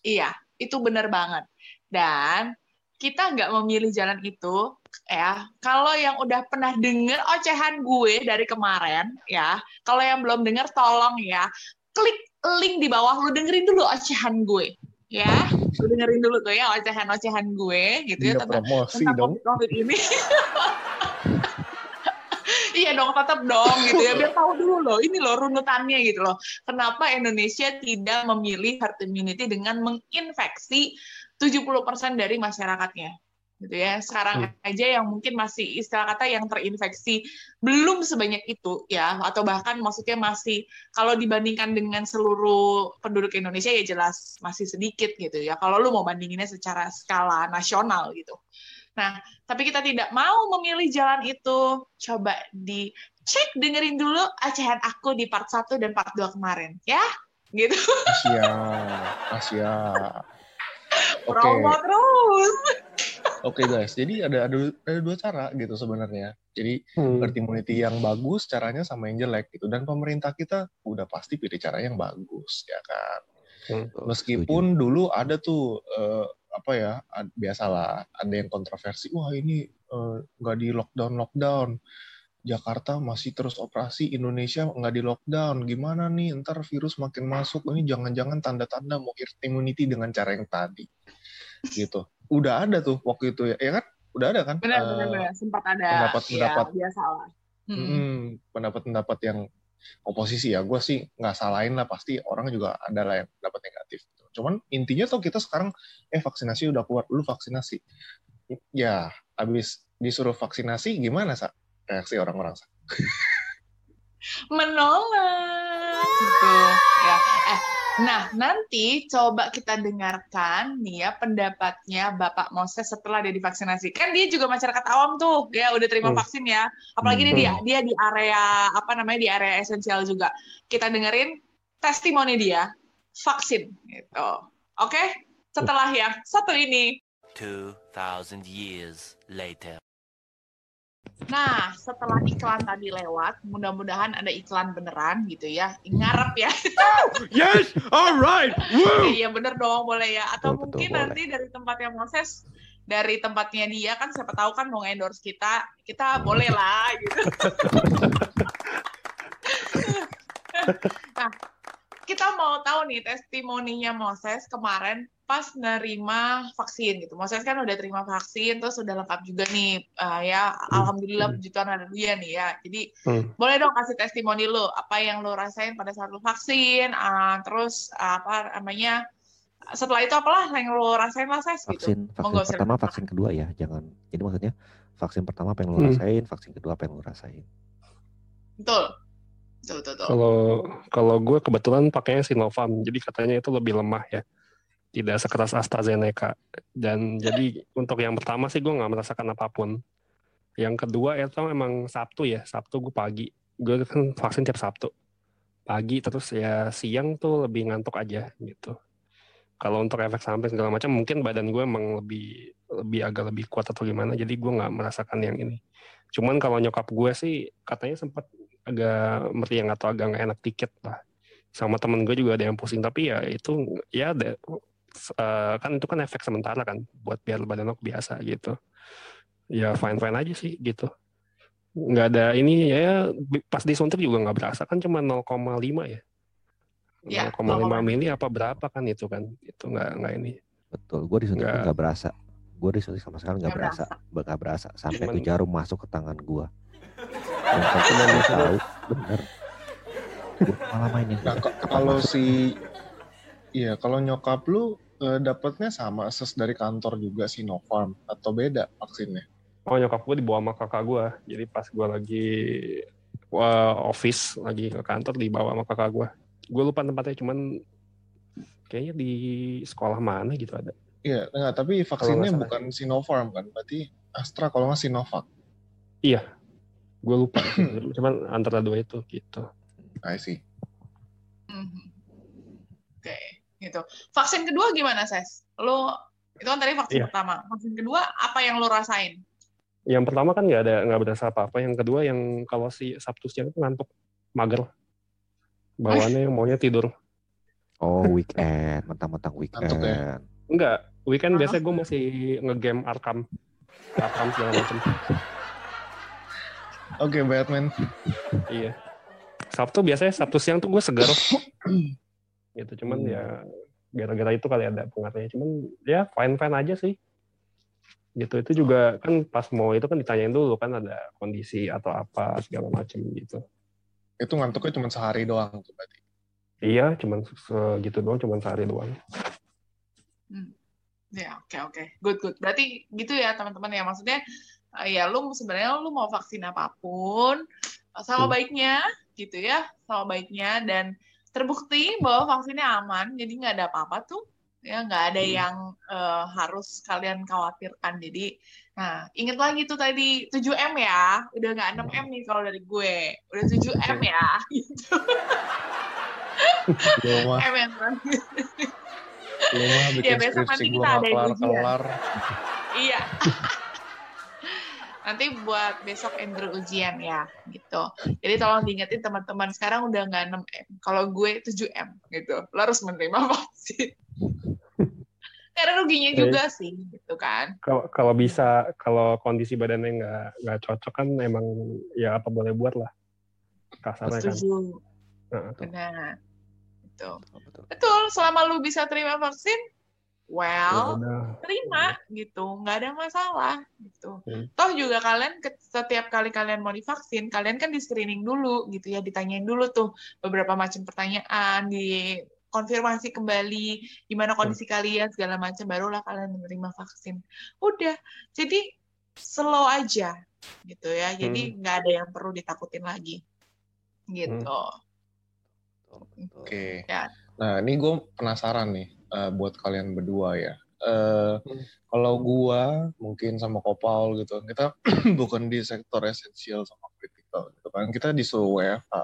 iya, itu benar banget. Dan kita nggak memilih jalan itu ya. Kalau yang udah pernah denger ocehan gue dari kemarin ya, kalau yang belum denger tolong ya, klik link di bawah lu dengerin dulu ocehan gue ya. Lu dengerin dulu tuh ya ocehan-ocehan gue gitu ya Dia tentang promosi tentang dong. COVID ini. iya dong, tetap dong gitu ya. Biar tahu dulu loh, ini loh runutannya gitu loh. Kenapa Indonesia tidak memilih herd immunity dengan menginfeksi 70% dari masyarakatnya. Gitu ya. Sekarang aja yang mungkin masih istilah kata yang terinfeksi belum sebanyak itu ya atau bahkan maksudnya masih kalau dibandingkan dengan seluruh penduduk Indonesia ya jelas masih sedikit gitu ya. Kalau lu mau bandinginnya secara skala nasional gitu. Nah, tapi kita tidak mau memilih jalan itu. Coba dicek dengerin dulu acahan aku di part 1 dan part 2 kemarin, ya. Gitu. Asia, Asia. Oke, Promo terus. Oke guys. Jadi ada, ada ada dua cara gitu sebenarnya. Jadi Hmm. herd immunity yang bagus caranya sama yang jelek gitu. Dan pemerintah kita udah pasti pilih cara yang bagus ya kan. Tuh, Meskipun dulu ada tuh eh, apa ya ad- biasalah ada yang kontroversi. Wah ini eh, nggak di lockdown lockdown. Jakarta masih terus operasi, Indonesia nggak di lockdown. Gimana nih? Ntar virus makin masuk. Ini jangan-jangan tanda-tanda mau herd immunity dengan cara yang tadi. Gitu. Udah ada tuh waktu itu ya, ya kan? Udah ada kan? Benar, Eh, benar, benar. Sempat ada pendapat-pendapat. ya. Hmm. Mm, pendapat-pendapat yang oposisi ya, gue sih nggak salahin lah pasti orang juga ada lah yang pendapat negatif. Cuman intinya tuh kita sekarang eh vaksinasi udah keluar, lu vaksinasi. Ya, habis disuruh vaksinasi gimana sa reaksi orang-orang menolak gitu. Ya eh nah nanti coba kita dengarkan nih ya pendapatnya Bapak Moses setelah dia divaksinasi. Kan dia juga masyarakat awam tuh ya udah terima Hmm. vaksin ya. Apalagi Hmm. dia dia di area apa namanya di area esensial juga. Kita dengerin testimoni dia vaksin gitu. Oke? Setelah yang satu ini. 2,000 years later. Nah, setelah iklan tadi lewat, mudah-mudahan ada iklan beneran gitu ya. Ngarep ya. Yes! All right! Woo! Iya bener dong, boleh ya. Atau Betul, betul, mungkin boleh. nanti dari tempatnya Moses, dari tempatnya dia kan siapa tahu kan mau endorse kita, kita boleh lah gitu. nah, kita mau tahu nih testimoninya Moses kemarin pas nerima vaksin gitu. Moses kan udah terima vaksin, terus udah lengkap juga nih, eh, ya alhamdulillah puji Tuhan ada dia nih ya. Jadi Hmm. boleh dong kasih testimoni lu, apa yang lu rasain pada saat lu vaksin, ah, terus apa namanya, setelah itu apalah yang lu rasain lah, Ses, gitu. vaksin vaksin Monggo, pertama vaksin kedua ya jangan jadi maksudnya vaksin pertama apa yang lo Hmm. rasain vaksin kedua apa yang lo rasain Betul. Betul, betul, betul. Kalau kalau gue kebetulan pakainya Sinovac, jadi katanya itu lebih lemah ya, tidak sekeras AstraZeneca. Dan jadi untuk yang pertama sih gue nggak merasakan apa pun. Yang kedua itu memang Sabtu ya, Sabtu gue pagi, gue kan vaksin tiap Sabtu pagi terus ya siang tuh lebih ngantuk aja gitu. Kalau untuk efek samping segala macam mungkin badan gue emang lebih lebih agak lebih kuat atau gimana, jadi gue nggak merasakan yang ini. Cuman kalau nyokap gue sih katanya sempat agak meriang atau agak nggak enak dikit lah. Sama temen gue juga ada yang pusing tapi ya itu ya ada eh, kan itu kan efek sementara kan buat biar badan lo biasa gitu. Ya fine fine aja sih gitu. Nggak ada ini ya pas disuntik juga nggak berasa kan cuma 0,5 ya. Ya, 0,5 0,5. mili apa berapa kan itu kan itu nggak nggak ini. betul gue disuntik Nggak. nggak berasa gue disuntik sama sekali nggak berasa nggak berasa sampai Cuman- tuh jarum masuk ke tangan gue kalau tahu Nah, si Iya, kalau nyokap lu eh, dapatnya sama ses dari kantor juga Sinopharm atau beda vaksinnya? Oh nyokap gue dibawa sama kakak gue. Jadi pas gue lagi uh, office lagi ke kantor dibawa sama kakak gue gue lupa tempatnya cuman kayaknya di sekolah mana gitu ada Iya, enggak, tapi vaksinnya bukan Sinopharm kan, berarti Astra kalau nggak Sinovac. Gue lupa cuman antara dua itu gitu I see. Mhm. Oke, gitu. Vaksin kedua gimana, Ses? Lo itu kan tadi vaksin Iya. pertama. Vaksin kedua apa yang lo rasain? yang pertama kan nggak ada nggak berasa apa apa yang kedua yang kalau si Sabtu siang itu ngantuk mager bawaannya yang maunya tidur Oh weekend, mentang-mentang weekend. Ngantuk ya? enggak weekend Ah. biasanya gue masih ngegame Arkham Arkham segala macam Oke, Batman. iya Sabtu biasanya Sabtu siang tuh gue segar gitu cuman Hmm. ya gara-gara itu kali ada pengaruhnya cuman ya fine fine aja sih gitu itu juga kan pas mau itu kan ditanyain dulu kan ada kondisi atau apa segala macam gitu Itu ngantuknya cuma sehari doang tuh berarti. iya cuman segitu doang cuman sehari doang Ya, oke oke. Good good. Berarti gitu ya, teman-teman ya. Maksudnya ya lu sebenarnya lu mau vaksin apa pun sama Hmm. baiknya gitu ya, sama baiknya dan terbukti bahwa vaksinnya aman, jadi nggak ada apa-apa tuh. Ya, nggak ada Hmm. yang eh, harus kalian khawatirkan. Jadi, nah, inget lagi tuh tadi 7M ya. Udah nggak 6M nih kalau dari gue. Udah 7M ya. Gitu. M yang mah bikin Ya, besok nanti kita ada yang kelar-kelar. Iya. Nanti buat besok Andrew ujian ya, gitu. Jadi tolong diingetin teman-teman sekarang udah nggak 6M. Kalau gue 7M gitu. Lo harus menerima vaksin. Karena ruginya Oke. juga sih, gitu kan. kalau kalau bisa kalau kondisi badannya nggak nggak cocok kan emang ya apa boleh buat lah kasarnya kan Setuju. Heeh. Benar. Gitu. Betul, betul. Selama lu bisa terima vaksin, well, udah. terima gitu nggak ada masalah gitu Hmm. toh juga kalian setiap kali kalian mau divaksin kalian kan di screening dulu gitu ya ditanyain dulu tuh beberapa macam pertanyaan di konfirmasi kembali gimana kondisi kalian segala macam barulah kalian menerima vaksin udah jadi slow aja gitu ya jadi nggak ada yang perlu ditakutin lagi gitu betul. Oke. Ya. Nah, ini gue penasaran nih eh, buat kalian berdua ya. Eh, Hmm. Kalau gua mungkin sama Kopal gitu, kita bukan di sektor esensial sama kritikal gitu kan. Kita disuruh WFH.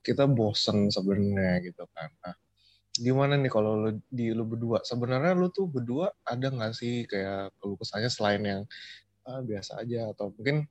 Kita bosen sebenarnya gitu kan. Nah, gimana nih kalau lu, di lu berdua? Sebenarnya lu tuh berdua ada nggak sih kayak keluh kesahnya selain yang ah, biasa aja atau mungkin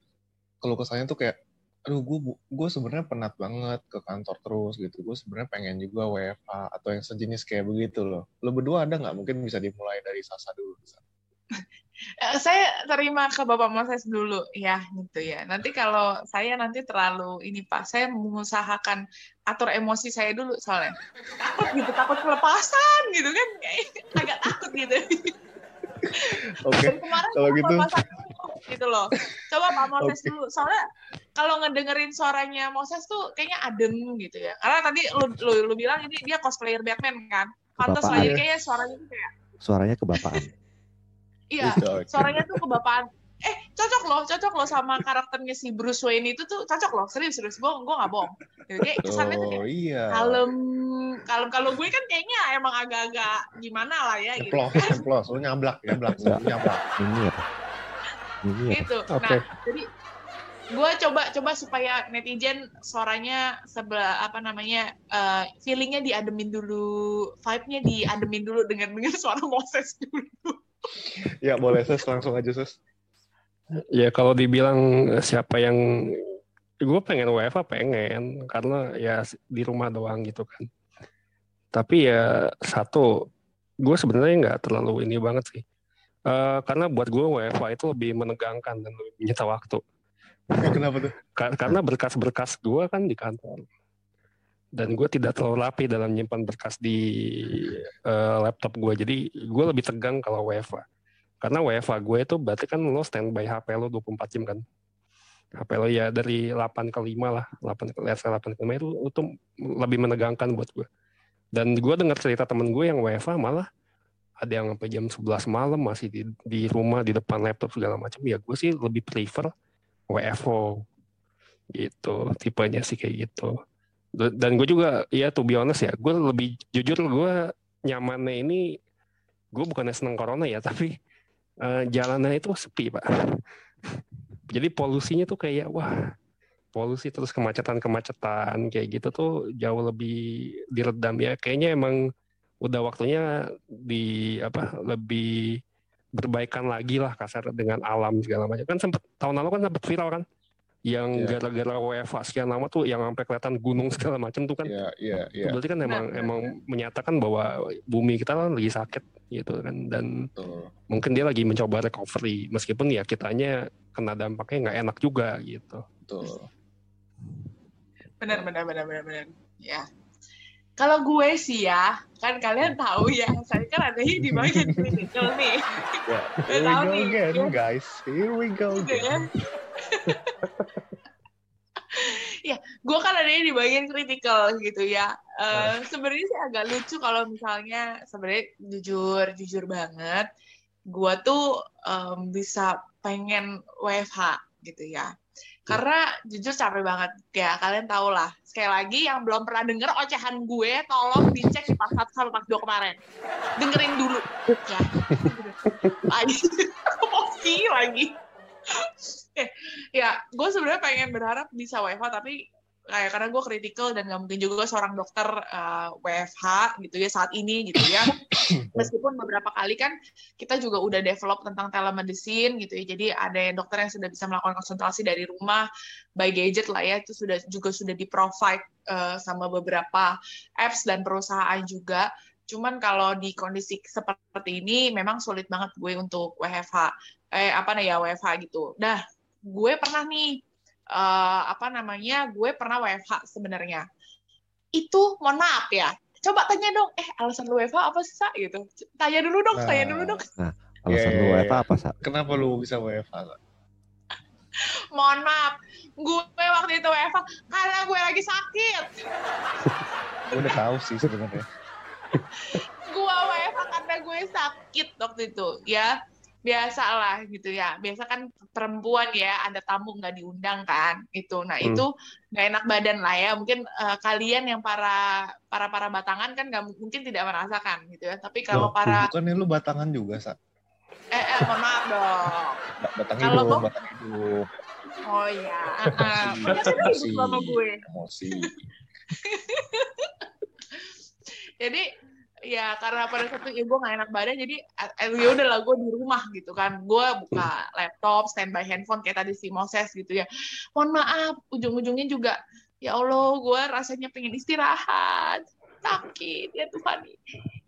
keluh kesahnya tuh kayak aduh gue gue sebenarnya penat banget ke kantor terus gitu gue sebenarnya pengen juga WFH atau yang sejenis kayak begitu loh lo berdua ada nggak mungkin bisa dimulai dari Sasa dulu Eh, saya terima ke Bapak Moses dulu ya gitu ya. Nanti kalau saya nanti terlalu ini Pak, saya mengusahakan atur emosi saya dulu soalnya. Takut gitu, takut kelepasan gitu kan. Agak takut gitu. oke kemarin kalau gitu. kelepasan gitu loh. Coba Pak Moses Oke. dulu. Soalnya kalau ngedengerin suaranya Moses tuh kayaknya adem gitu ya. Karena tadi lu, lu, lu bilang ini dia cosplayer Batman kan. Pantas lah, jadi kayaknya suaranya tuh kayak, Suaranya kebapaan. iya, suaranya tuh kebapaan eh cocok loh cocok loh sama karakternya si Bruce Wayne itu tuh cocok loh serius serius gue gue nggak bohong Gitu, kayak kesannya tuh oh kayak iya kalem kalem kalau gue kan kayaknya emang agak-agak gimana lah ya gitu Ceplos, ceplos, lu nyablak, nyablak, lu nyablak. Nyinyir. Nyinyir. Gitu. Oke. nah jadi gue coba coba supaya netizen suaranya sebelah apa namanya eh, feelingnya diademin dulu vibe-nya diademin dulu dengan dengan suara Moses dulu. Ya boleh ses, langsung aja ses. ya kalau dibilang siapa yang gue pengen WFA pengen. Karena ya di rumah doang gitu kan. Tapi ya satu gue sebenarnya nggak terlalu ini banget sih Eh, karena buat gue WFA itu lebih menegangkan dan lebih menyita waktu. Kenapa tuh? Ka- karena berkas-berkas gue kan di kantor. Dan gue tidak terlalu rapi dalam menyimpan berkas di eh, laptop gue jadi gue lebih tegang kalau WFA karena WFA gue itu berarti kan lo standby HP lo 24 jam kan? HP lo ya dari 8 ke 5 lah 8 ke let's say 8 ke 5 itu, itu lebih menegangkan buat gue dan gue dengar cerita temen gue yang WFA malah ada yang sampai jam 11 malam masih di, di rumah di depan laptop segala macam. Ya gue sih lebih prefer WFO gitu tipenya sih kayak gitu. Dan- gue juga ya to be honest ya gue lebih jujur gue nyamannya ini gue bukannya seneng corona ya tapi eh, jalannya itu sepi pak. Jadi polusinya tuh kayak wah polusi terus kemacetan-kemacetan kayak gitu tuh jauh lebih diredam. Ya kayaknya emang udah waktunya di apa lebih berbaikan lagi lah kasar dengan alam segala macam kan sempet tahun lalu kan sempet viral kan yang Iya. gara-gara WFA sekian lama tuh yang sampai kelihatan gunung segala macam tuh kan Iya, iya, itu iya. berarti kan emang Benar, emang menyatakan bahwa bumi kita kan lagi sakit gitu kan dan Betul. mungkin dia lagi mencoba recovery meskipun ya kitanya kena dampaknya nggak enak juga gitu Betul. Benar, benar, benar, benar, benar. Ya. Kalau gue sih ya, kan kalian tahu ya, saya kan adanya di bagian critical nih. Ya, here we go again, ya. guys. Here we go Gitu again. ya. ya, gue kan adanya di bagian critical gitu ya. Eh, sebenarnya sih agak lucu kalau misalnya sebenarnya jujur jujur banget, gue tuh em, bisa pengen WFH gitu ya. Karena jujur capek banget ya kalian tau lah. Sekali lagi yang belum pernah denger ocehan gue, tolong dicek di part 1 sama 2 kemarin. Dengerin dulu. Ya. Lagi. Emosi lagi. Eh, ya, gue sebenarnya pengen berharap bisa WFH, tapi kayak karena gue kritikal dan gak mungkin juga seorang dokter eh, WFH gitu ya saat ini gitu ya. Meskipun beberapa kali kan kita juga udah develop tentang telemedicine gitu ya. Jadi ada yang dokter yang sudah bisa melakukan konsultasi dari rumah by gadget lah ya. Itu sudah juga sudah di provide eh, sama beberapa apps dan perusahaan juga. Cuman kalau di kondisi seperti ini memang sulit banget gue untuk WFH. Eh apa nih ya WFH gitu. Nah, gue pernah nih eh, apa namanya? Gue pernah WFH sebenarnya. Itu mohon maaf ya. Coba tanya dong, eh alasan lu WFH apa sih, Sa? gitu. Tanya dulu dong, Nah. tanya dulu dong. Alasan Iya, lu iya, WFA apa, Sa? Kenapa lu bisa WFH? Mohon maaf, gue waktu itu WFH karena gue lagi sakit. Gue udah tahu sih sebenarnya. gue WFH karena gue sakit waktu itu ya biasa lah gitu ya biasa kan perempuan ya ada tamu nggak diundang kan itu nah Hmm. itu nggak enak badan lah ya mungkin eh, kalian yang para para para batangan kan nggak mungkin tidak merasakan gitu ya tapi kalau Loh, para bukannya lu batangan juga, Sa? eh, eh mohon maaf dong Ba- Batang Kalau hidup, gua- batang hidup. oh ya uh, Emosi, sama gue Emosi. jadi ya karena pada saat itu ibu nggak enak badan jadi eh, ya udah lah gue di rumah gitu kan. Gue buka laptop standby handphone kayak tadi si Moses gitu ya. Mohon maaf ujung-ujungnya juga ya Allah gue rasanya pengen istirahat. Sakit ya Tuhan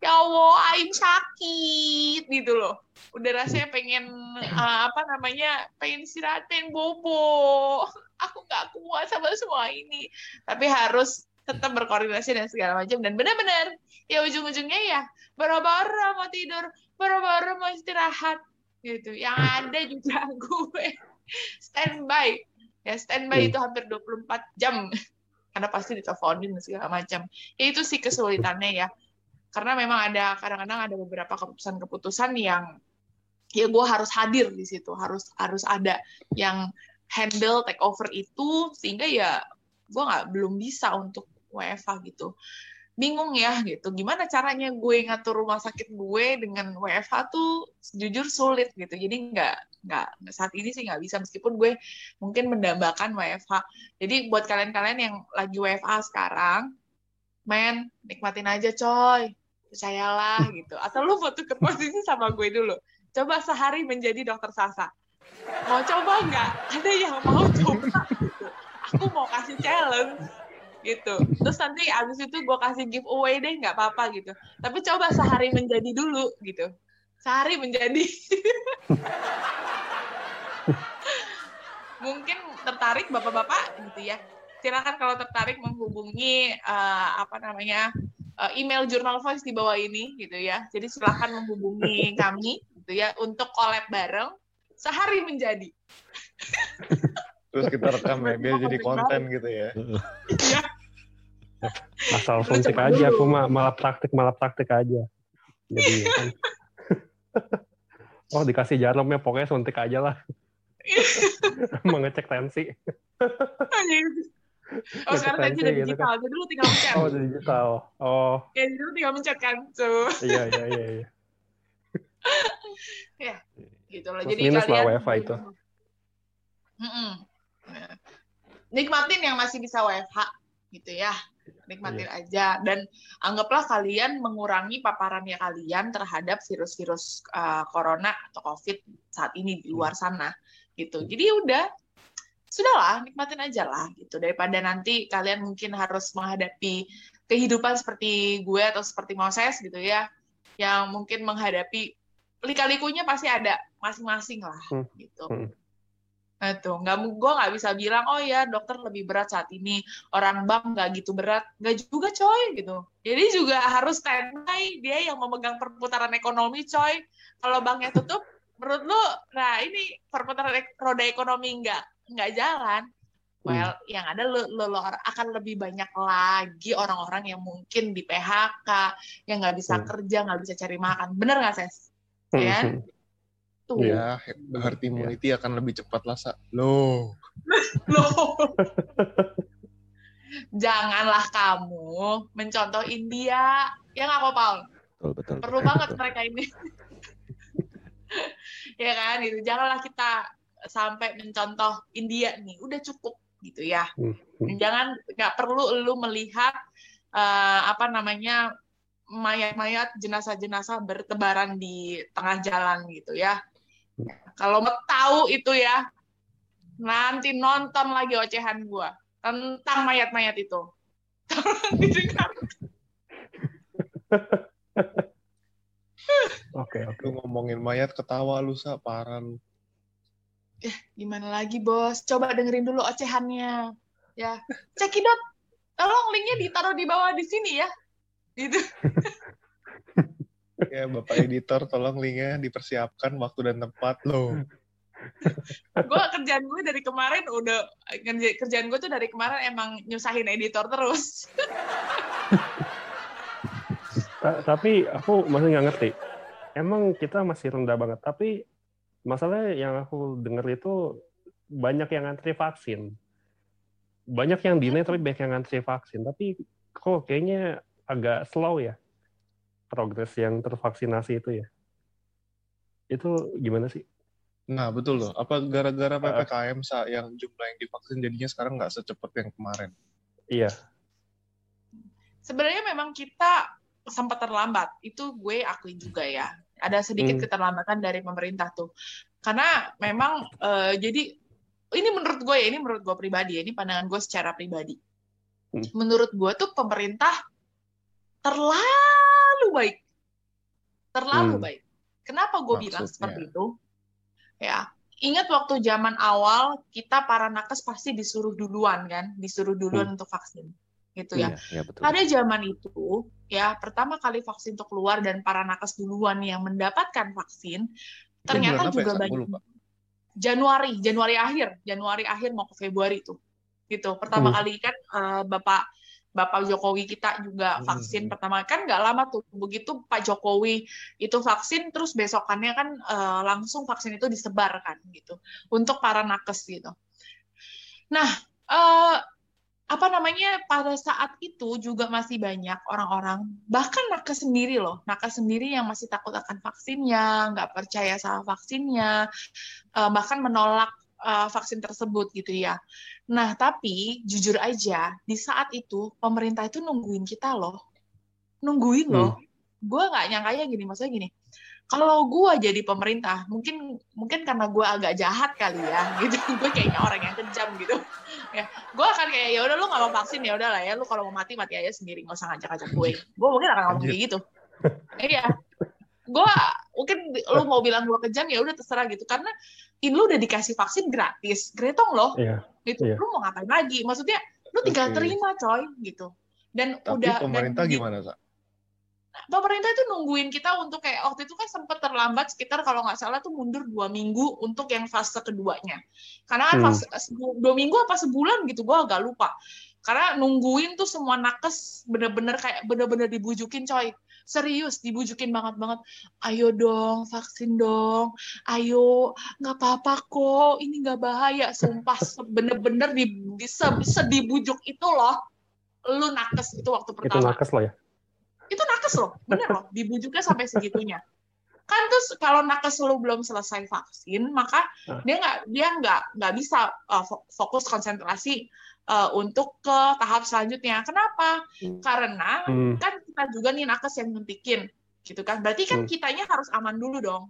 ya Allah aing sakit. Gitu loh. Udah rasanya pengen eh, apa namanya pengen istirahat pengen bobo. Aku nggak kuat sama semua ini. Tapi harus tetap berkoordinasi dan segala macam. Dan benar-benar ya ujung-ujungnya ya boro-boro mau tidur boro-boro mau istirahat gitu. Yang ada juga gue standby. Ya standby Hmm. itu hampir 24 jam. Karena pasti diteleponin dan segala macam. Ya itu sih kesulitannya ya. Karena memang ada kadang-kadang ada beberapa keputusan-keputusan yang ya gue harus hadir di situ. Harus harus ada yang handle take over itu. Sehingga ya gue nggak belum bisa untuk WFA gitu. Bingung ya gitu. Gimana caranya gue ngatur rumah sakit gue dengan WFH tuh jujur sulit gitu. Jadi nggak nggak saat ini sih nggak bisa meskipun gue mungkin mendambakan WFH jadi buat kalian-kalian yang lagi WFA sekarang men nikmatin aja coy. Percayalah gitu. Atau lu mau tuker posisi sama gue dulu. Coba sehari menjadi dokter Sasa. Mau coba nggak? Ada yang mau coba gitu. Aku mau kasih challenge gitu. Terus nanti abis itu gue kasih giveaway deh nggak apa-apa gitu. Tapi coba sehari menjadi dulu gitu. Sehari menjadi. Mungkin tertarik bapak-bapak gitu ya. Silakan kalau tertarik menghubungi eh, apa namanya eh, email Jurnal Voice di bawah ini gitu ya. Jadi silakan menghubungi kami gitu ya untuk collab bareng sehari menjadi. Terus kita rekam ya, biar jadi konten gitu ya. Ya asal suntik aja aku mah malah praktik malah praktik aja jadi kan oh dikasih jarumnya pokoknya suntik aja lah mau ngecek tensi oh sekarang tadi udah Gitu kan. digital, jadi lu tinggal mencet. Oh, digital. Oh, Ya, jadi lu tinggal mencet kan, tuh. iya iya iya. iya. gitu loh. Plus Jadi minus lah kalian WFH itu. Mm-mm. Nah, nikmatin yang masih bisa WFH gitu ya. Nikmatin Iya. aja dan anggaplah kalian mengurangi paparannya kalian terhadap virus-virus uh, corona atau covid saat ini di luar sana gitu. Jadi udah sudahlah nikmatin aja lah gitu daripada nanti kalian mungkin harus menghadapi kehidupan seperti gue atau seperti Moses gitu ya yang mungkin menghadapi lika-likunya pasti ada masing-masing lah Hmm. gitu. Hmm. Tuh, nggak gue nggak bisa bilang oh ya dokter lebih berat saat ini, orang bank nggak gitu berat, nggak juga coy gitu. Jadi juga harus standby dia yang memegang perputaran ekonomi coy. Kalau banknya tutup, menurut lu, nah ini perputaran ek- roda ekonomi nggak nggak jalan. Well, yang ada lo, lo, lo akan lebih banyak lagi orang-orang yang mungkin di PHK, yang nggak bisa Hmm. kerja, nggak bisa cari makan. Bener nggak, Ses? Ya. Hmm. Tuh. Ya, herd immunity akan lebih cepat lah, Sa. Loh. Loh. Janganlah kamu mencontoh India. Ya nggak kok, Paul? Betul, betul. Perlu betul, banget betul. mereka ini. ya kan, gitu. Janganlah kita sampai mencontoh India nih. Udah cukup gitu ya. Hmm. Jangan nggak perlu lu melihat eh, apa namanya mayat-mayat jenazah-jenazah bertebaran di tengah jalan gitu ya. Kalau mau tahu itu ya, nanti nonton lagi ocehan gua tentang mayat-mayat itu. Oke oke. Lu ngomongin mayat ketawa lu, Sa. Parah lu. Gimana lagi, Bos? Coba dengerin dulu ocehannya. Ya, cekidot. Tolong linknya ditaruh di bawah di sini ya. Gitu. Ya, Bapak editor, tolong linknya dipersiapkan waktu dan tempat. Loh. gue kerjaan gue dari kemarin udah kerja- kerjaan gue tuh dari kemarin emang nyusahin editor terus. Ta- tapi aku masih nggak ngerti. Emang kita masih rendah banget. Tapi masalahnya yang aku dengar itu banyak yang antri vaksin. Banyak yang deny tapi banyak yang antri vaksin. Tapi kok kayaknya agak slow ya progres yang tervaksinasi itu ya. Itu gimana sih? Nah, betul loh. Apa gara-gara. PPKM, Sa, yang jumlah yang divaksin jadinya sekarang nggak secepat yang kemarin? Iya. Sebenarnya memang kita sempat terlambat. Itu gue akui juga ya. Ada sedikit Hmm. keterlambatan dari pemerintah tuh. Karena memang eh, jadi ini menurut gue ya, ini menurut gue pribadi ya, ini pandangan gue secara pribadi. Hmm. Menurut gue tuh pemerintah terlalu baik. Terlalu Hmm. baik. Kenapa gue bilang seperti itu? Ya, ingat waktu zaman awal kita para nakes pasti disuruh duluan kan, disuruh duluan untuk vaksin. Gitu ya. Iya, iya, betul. Pada zaman itu, ya pertama kali vaksin itu keluar dan para nakes duluan yang mendapatkan vaksin, Itu ternyata ya, juga? Gua banyak. Januari, Januari akhir, Januari akhir mau ke Februari itu, gitu. Pertama Hmm. kali kan eh, Bapak Bapak Jokowi kita juga Hmm. vaksin pertama kan nggak lama tuh begitu Pak Jokowi itu vaksin terus besokannya kan eh, langsung vaksin itu disebarkan gitu untuk para nakes gitu. Nah eh, apa namanya pada saat itu juga masih banyak orang-orang bahkan nakes sendiri loh nakes sendiri yang masih takut akan vaksinnya nggak percaya sama vaksinnya eh, bahkan menolak eh, vaksin tersebut gitu ya. Nah tapi jujur aja di saat itu pemerintah itu nungguin kita loh. Nungguin loh. Gue nggak nyangkanya gini maksudnya gini. Kalau gue jadi pemerintah mungkin mungkin karena gue agak jahat kali ya gitu. Gue kayaknya orang yang kejam gitu. Ya gue akan kayak ya udah lu nggak mau vaksin ya udah lah ya. Lu kalau mau mati mati aja sendiri. Nggak usah ngajak-ngajak gue. Gue mungkin akan ngomong kayak gitu. Iya gue mungkin lu mau bilang gue kejam ya udah terserah gitu karena ini lu udah dikasih vaksin gratis gretong loh Iya. gitu Iya. lu mau ngapain lagi maksudnya lu tinggal Oke. terima coy gitu dan Tapi udah dan pemerintah di- gimana, Sa? pemerintah itu nungguin kita untuk kayak waktu itu kan sempat terlambat sekitar kalau nggak salah tuh mundur dua minggu untuk yang fase keduanya karena kan Hmm. fase dua minggu apa sebulan gitu gue agak lupa Karena nungguin tuh semua nakes bener-bener kayak bener-bener dibujukin coy. Serius, dibujukin banget banget. Ayo dong, vaksin dong. Ayo, nggak apa-apa kok. Ini nggak bahaya. Sumpah, bener-bener di, di se- sedibujuk itu loh. Lu nakes itu waktu Itu pertama nakes loh ya. itu nakes loh, bener loh, dibujuknya sampai segitunya. Kan terus kalau nakes lu belum selesai vaksin, maka dia nggak dia nggak nggak bisa uh, fo- fokus konsentrasi uh, untuk ke tahap selanjutnya. Kenapa? Hmm. Karena Hmm. kan kita juga nih nakes yang nyuntikin, gitu kan? Berarti kan Hmm. kitanya harus aman dulu dong.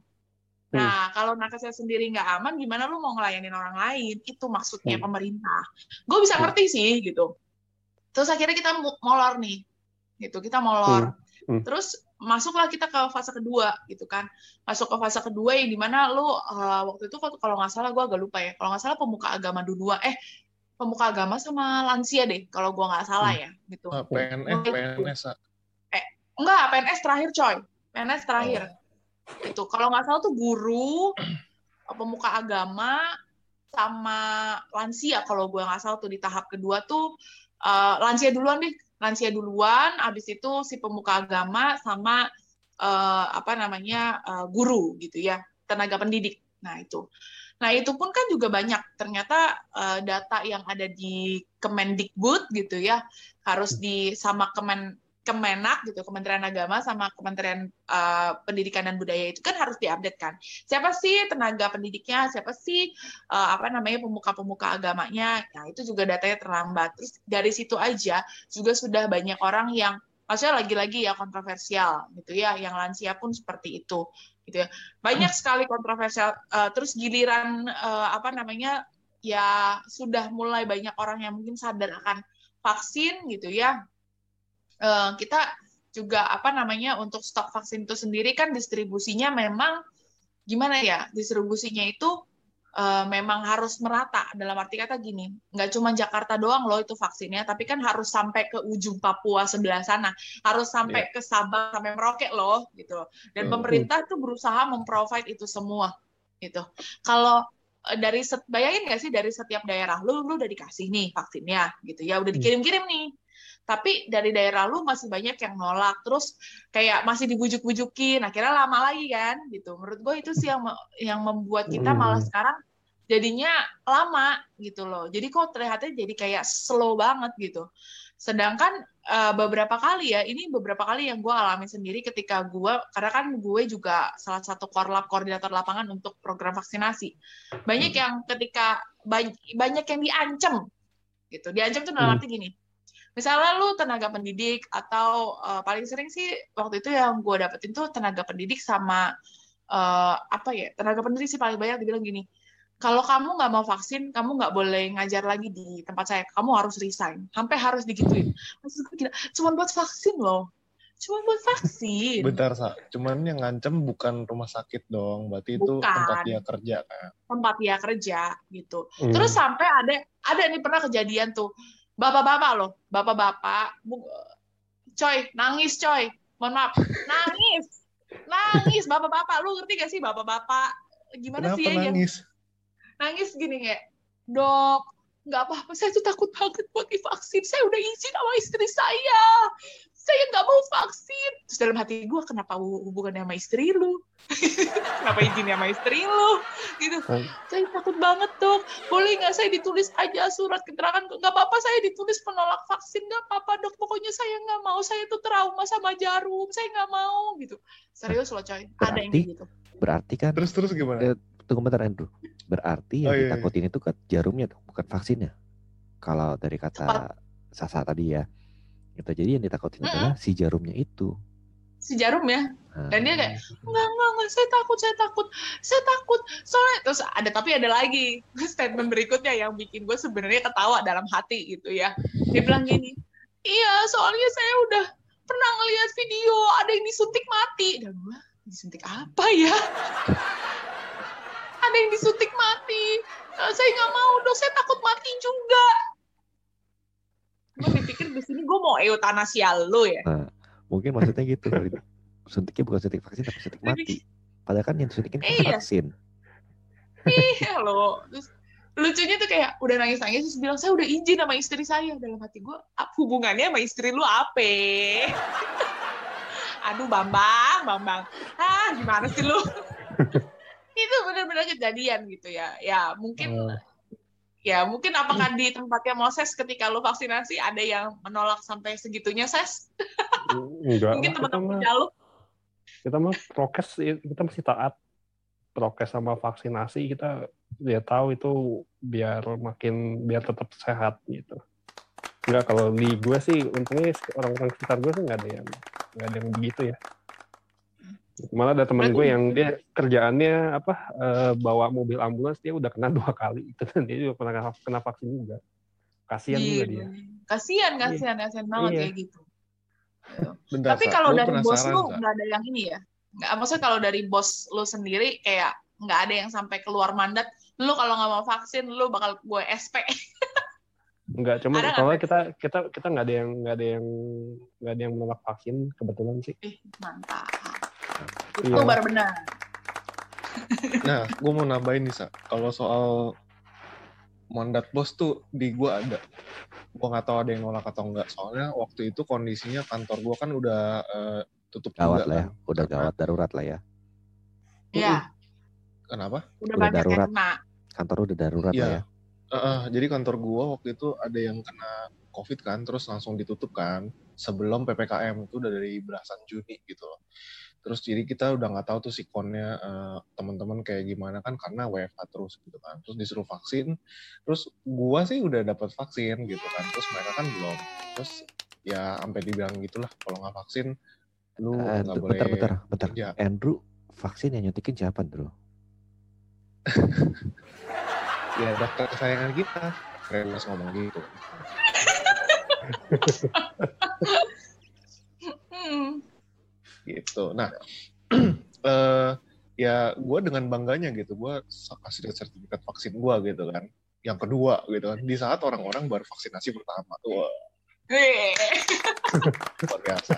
Nah, kalau nakesnya sendiri nggak aman, gimana lu mau ngelayanin orang lain? Itu maksudnya Hmm. pemerintah. Gue bisa Hmm. ngerti sih, gitu. Terus akhirnya kita mo- molor nih, gitu. Kita molor. Hmm. Hmm. Terus masuklah kita ke fase kedua, gitu kan. Masuk ke fase kedua yang di mana lu uh, waktu itu kalau nggak salah gue agak lupa ya. Kalau nggak salah pemuka agama dua, eh pemuka agama sama lansia deh, kalau gue nggak salah ya, gitu. Ah, PNS, PNS. ah. Enggak, PNS terakhir coy. PNS terakhir. Oh. Itu kalau nggak salah tuh guru, pemuka agama, sama lansia kalau gue nggak salah tuh di tahap kedua tuh eh, lansia duluan deh, lansia duluan, abis itu si pemuka agama sama eh, apa namanya eh, guru gitu ya, tenaga pendidik. Nah itu, nah itu pun kan juga banyak ternyata eh, data yang ada di Kemendikbud gitu ya harus di sama Kemen Kemenak gitu, Kementerian Agama sama Kementerian eh, Pendidikan dan Budaya itu kan harus diupdate kan. Siapa sih tenaga pendidiknya, siapa sih eh, apa namanya pemuka-pemuka agamanya. Nah, itu juga datanya terlambat. Terus dari situ aja juga sudah banyak orang yang maksudnya lagi-lagi ya kontroversial gitu ya, yang lansia pun seperti itu gitu ya. Banyak sekali kontroversial eh, terus giliran eh, apa namanya ya sudah mulai banyak orang yang mungkin sadar akan vaksin gitu ya. Eh, kita juga apa namanya untuk stok vaksin itu sendiri kan distribusinya memang gimana ya? Distribusinya itu eh, memang harus merata. Dalam arti kata gini nggak cuma Jakarta doang loh itu vaksinnya tapi kan harus sampai ke ujung Papua sebelah sana. Harus sampai ke Sabang sampai Merauke loh gitu. Dan Hmm. pemerintah tuh berusaha memprovide itu semua gitu. Kalau eh, dari set, bayangin nggak sih dari setiap daerah lu lu udah dikasih nih vaksinnya gitu. Ya udah dikirim-kirim nih tapi dari daerah lu masih banyak yang nolak terus kayak masih dibujuk-bujukin akhirnya lama lagi kan gitu. Menurut gue itu sih yang yang membuat kita Hmm. malah sekarang jadinya lama gitu loh. Jadi kok terlihatnya jadi kayak slow banget gitu. Sedangkan eh, beberapa kali ya ini beberapa kali yang gue alami sendiri ketika gue karena kan gue juga salah satu korlap koordinator lapangan untuk program vaksinasi. Banyak yang ketika banyak, banyak yang diancam gitu. Diancam tuh dalam Hmm. arti gini misalnya lu tenaga pendidik atau eh, paling sering sih waktu itu yang gue dapetin tuh tenaga pendidik sama eh, apa ya tenaga pendidik sih paling banyak dibilang gini kalau kamu nggak mau vaksin kamu nggak boleh ngajar lagi di tempat saya kamu harus resign sampai harus digituin maksud gue gila cuma buat vaksin loh cuma buat vaksin Bentar, Sa. Cuman yang ngancem bukan rumah sakit dong. Berarti itu Bukan. tempat dia kerja kan. tempat dia kerja gitu Hmm. Terus sampai ada ada nih pernah kejadian tuh bapak-bapak loh, bapak-bapak, coy nangis coy, mohon maaf, nangis, nangis bapak-bapak, lu ngerti gak sih bapak-bapak? Gimana Kenapa sih ya yang nangis? nangis gini kayak dok nggak apa-apa. Saya tuh takut banget buat divaksin. Saya udah izin sama istri saya. Saya nggak mau vaksin. Terus dalam hati gue kenapa hu- hubungannya sama istri lu kenapa izinnya sama istri lu gitu Hmm. saya takut banget dok boleh nggak saya ditulis aja surat keterangan nggak apa-apa saya ditulis penolak vaksin nggak apa-apa dok pokoknya saya nggak mau saya tuh trauma sama jarum saya nggak mau gitu serius loh coy ada yang Berarti- gitu Berarti kan Terus terus gimana? Eh, tunggu bentar Andrew. Berarti yang Oh, iya, iya. ditakutin itu kan jarumnya dong, bukan vaksinnya. Kalau dari kata Sasa tadi ya. Itu jadi yang ditakutin Mm-mm. adalah si jarumnya itu. Si jarum ya Nah, Dan dia kayak, enggak, enggak, enggak, saya takut, saya takut, saya takut. Soalnya, terus ada, tapi ada lagi statement berikutnya yang bikin gue sebenarnya ketawa dalam hati gitu ya. Dia bilang gini, iya, soalnya saya udah pernah ngeliat video, ada yang disuntik mati. Dan gue, disuntik apa ya? ada yang disuntik mati. Eh, saya nggak mau dong, saya takut mati juga. Gue dipikir di sini gue mau eutanasial lo ya. Mungkin maksudnya gitu. suntiknya bukan suntik vaksin tapi suntik mati. Padahal kan yang disuntikin kan Iya. vaksin. Iya loh. Terus lucunya tuh kayak udah nangis nangis terus bilang saya udah izin sama istri saya dalam hati gue hubungannya sama istri lu apa aduh bambang bambang ah gimana sih lu itu benar-benar kejadian gitu ya ya mungkin Oh. Ya mungkin apakah di tempatnya Moses ketika lu vaksinasi ada yang menolak sampai segitunya ses? Enggak. Mungkin teman-teman lu kita mah prokes kita masih taat. Prokes sama vaksinasi kita dia tahu itu biar makin biar tetap sehat gitu. Enggak kalau di gue sih untungnya orang-orang sekitar gue sih nggak ada yang nggak ada yang begitu ya. Malah ada teman gue yang dia kerjaannya apa eh, bawa mobil ambulans dia udah kena dua kali itu dan dia juga pernah kena vaksin juga. Kasihan juga Iya. dia. kasihan kasihan kasihan banget Iya. kayak gitu Bentar, Tapi kalau dari bos lu nggak ada yang ini ya? Nggak, maksudnya kalau dari bos lu sendiri kayak nggak ada yang sampai keluar mandat, lu kalau nggak mau vaksin, lu bakal gue SP. Enggak, cuma kalau kita kita kita nggak ada yang nggak ada yang nggak ada yang menolak vaksin kebetulan sih. Ih, mantap. Iya. Itu baru benar. Nah, gue mau nambahin nih, Sa. Kalau soal mandat bos tuh di gue ada. Gue nggak tahu ada yang nolak atau enggak. Soalnya waktu itu kondisinya kantor gue kan udah eh, tutup Gawat juga lah ya, kan. udah Karena- gawat darurat lah ya. Iya, Kenapa? udah Udah banyak darurat. yang kena. Kantor udah darurat lah Iya. ya. Heeh, jadi kantor gua waktu itu ada yang kena COVID kan, terus langsung ditutup kan. Sebelum PPKM itu udah dari belasan Juni gitu loh. Terus jadi kita udah nggak tahu tuh sikonnya eh, teman-teman kayak gimana kan karena WFH terus gitu kan. Terus disuruh vaksin. Terus gua sih udah dapat vaksin gitu kan. Terus mereka kan belum. Terus ya sampai dibilang gitulah kalau nggak vaksin lu Eh, nggak boleh bentar, bentar, bentar. kerja. Andrew, vaksin yang nyuntikin siapa, Andrew? Ya dokter kesayangan kita. Remus ngomong gitu. Gitu. Nah, eh ya gue dengan bangganya gitu, gue kasih sertifikat vaksin gue gitu kan. Yang kedua gitu kan, di saat orang-orang baru vaksinasi pertama, wah luar biasa,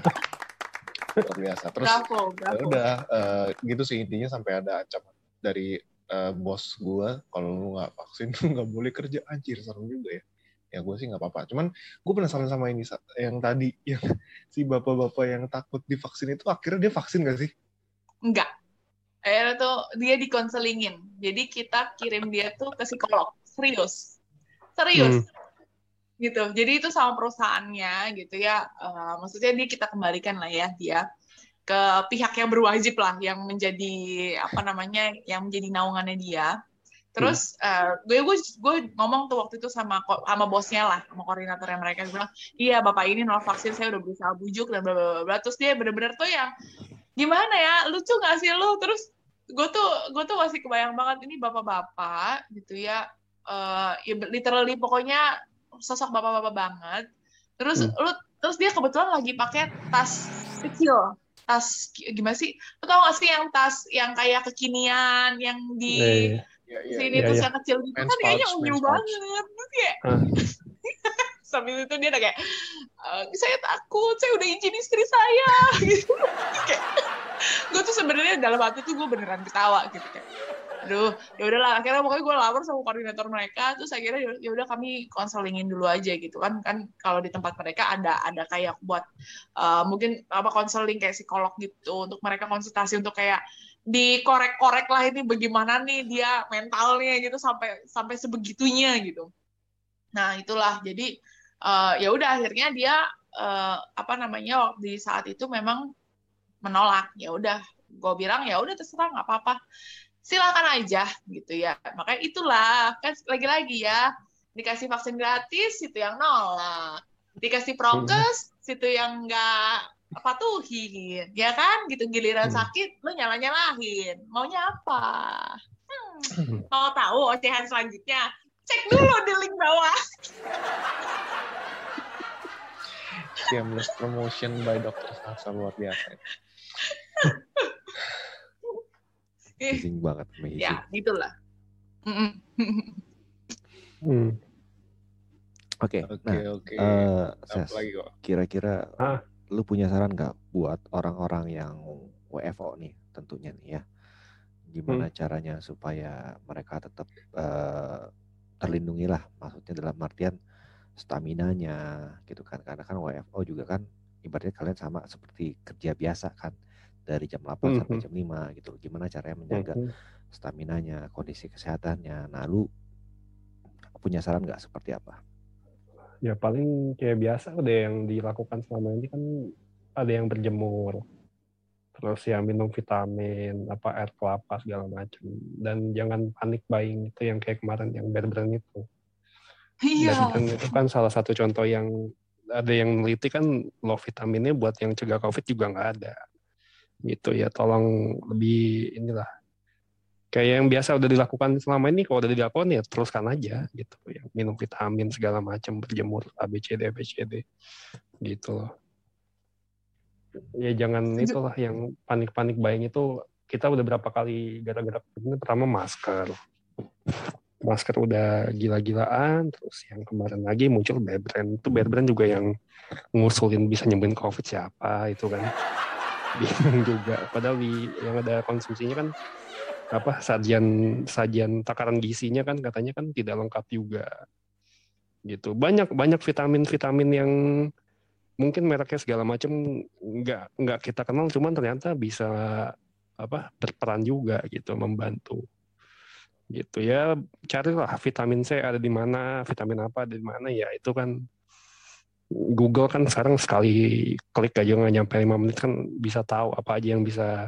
luar biasa. Terus Bravo, ya bravo. udah eh, gitu sih intinya sampai ada ancaman dari eh, bos gue kalau lu nggak vaksin lu nggak boleh kerja anjir serem juga ya. Ya gue sih nggak apa-apa. Cuman gue penasaran sama ini yang tadi yang si bapak-bapak yang takut divaksin itu akhirnya dia vaksin gak sih? Enggak. Akhirnya tuh dia dikonselingin. Jadi kita kirim dia tuh ke psikolog. Serius. Serius. Gitu. Jadi itu sama perusahaannya gitu ya. Eh, maksudnya dia kita kembalikan lah ya dia ke pihak yang berwajib lah yang menjadi apa namanya yang menjadi naungannya dia. Terus eh, gue gue gue ngomong tuh waktu itu sama sama bosnya lah, sama koordinatornya mereka. Gue bilang, "Iya, Bapak ini nolak vaksin, saya udah berusaha bujuk dan bla bla bla, bla." Terus dia bener-bener tuh yang gimana ya? Lucu gak sih lu? Terus gue tuh gue tuh masih kebayang banget ini bapak-bapak gitu ya eh ya literally pokoknya sosok bapak-bapak banget. Terus Hmm. lu terus dia kebetulan lagi pakai tas kecil tas gimana sih? Lu tau gak sih yang tas yang kayak kekinian yang di Iya, Ya, ya, sini iya, iya. yang kecil gitu. Kan kayaknya unyu banget terus kayak Hah. sambil itu dia udah kayak "Eh, saya takut saya udah izin istri saya gitu. Kayak gue tuh sebenarnya dalam hati tuh gue beneran ketawa gitu kayak aduh ya udahlah. Akhirnya pokoknya gue lapor sama koordinator mereka terus akhirnya ya udah kami konselingin dulu aja gitu kan. Kan kalau di tempat mereka ada ada kayak buat eh, mungkin apa konseling kayak psikolog gitu untuk mereka konsultasi untuk kayak dikorek-korek lah ini bagaimana nih dia mentalnya gitu sampai sampai sebegitunya gitu. Nah itulah. Jadi eh, ya udah akhirnya dia eh, apa namanya di saat itu memang menolak. Ya udah gue bilang ya udah terserah nggak apa-apa. Silakan aja gitu ya. Makanya itulah kan lagi-lagi ya dikasih vaksin gratis itu yang nolak. Dikasih prokes situ yang nggak patuhin ya kan gitu giliran Hmm. sakit lu nyala nyalahin maunya apa hmm. mau tahu ocehan selanjutnya cek dulu di link bawah Shameless promotion by Dr. Sasa luar biasa. Amazing banget, amazing. ya gitulah Mm-mm. Hmm. Oke, Oke, nah, oke. eh, Apa Ses, lagi kok? kira-kira Ah. Lu punya saran nggak buat orang-orang yang WFO nih tentunya nih ya gimana caranya supaya mereka tetap eh, terlindungi lah maksudnya dalam artian stamina-nya gitu kan karena kan WFO juga kan ibaratnya kalian sama seperti kerja biasa kan dari jam 8 sampai Mhm. jam 5 gitu. Gimana caranya menjaga Mhm. stamina-nya, kondisi kesehatannya. Nah, lu punya saran nggak seperti apa? Ya paling kayak biasa udah yang dilakukan selama ini kan ada yang berjemur, terus ya minum vitamin, apa air kelapa segala macam, dan jangan panik buying itu yang kayak kemarin yang bear brand itu. Iya. Dan itu kan salah satu contoh yang ada yang meneliti kan low vitaminnya buat yang cegah COVID juga nggak ada. Gitu ya, tolong lebih inilah. Kayak yang biasa udah dilakukan selama ini, kalau udah dilakukan ya teruskan aja gitu. Yang minum vitamin segala macam, berjemur, ABCD, ABCD. Gitu loh. Ya jangan itulah yang panik-panik buying itu kita udah berapa kali gara-gara ini pertama masker masker udah gila-gilaan terus yang kemarin lagi muncul Bear Brand itu Bear Brand juga yang ngusulin bisa nyembuhin covid siapa itu kan bingung juga padahal di yang ada konsumsinya kan apa sajian sajian takaran gizinya kan katanya kan tidak lengkap juga. Gitu. Banyak banyak vitamin vitamin yang mungkin mereknya segala macam nggak nggak kita kenal cuman ternyata bisa apa berperan juga gitu membantu. Gitu ya carilah vitamin C ada di mana vitamin apa ada di mana ya itu kan Google kan sekarang sekali klik aja nggak nyampe lima menit kan bisa tahu apa aja yang bisa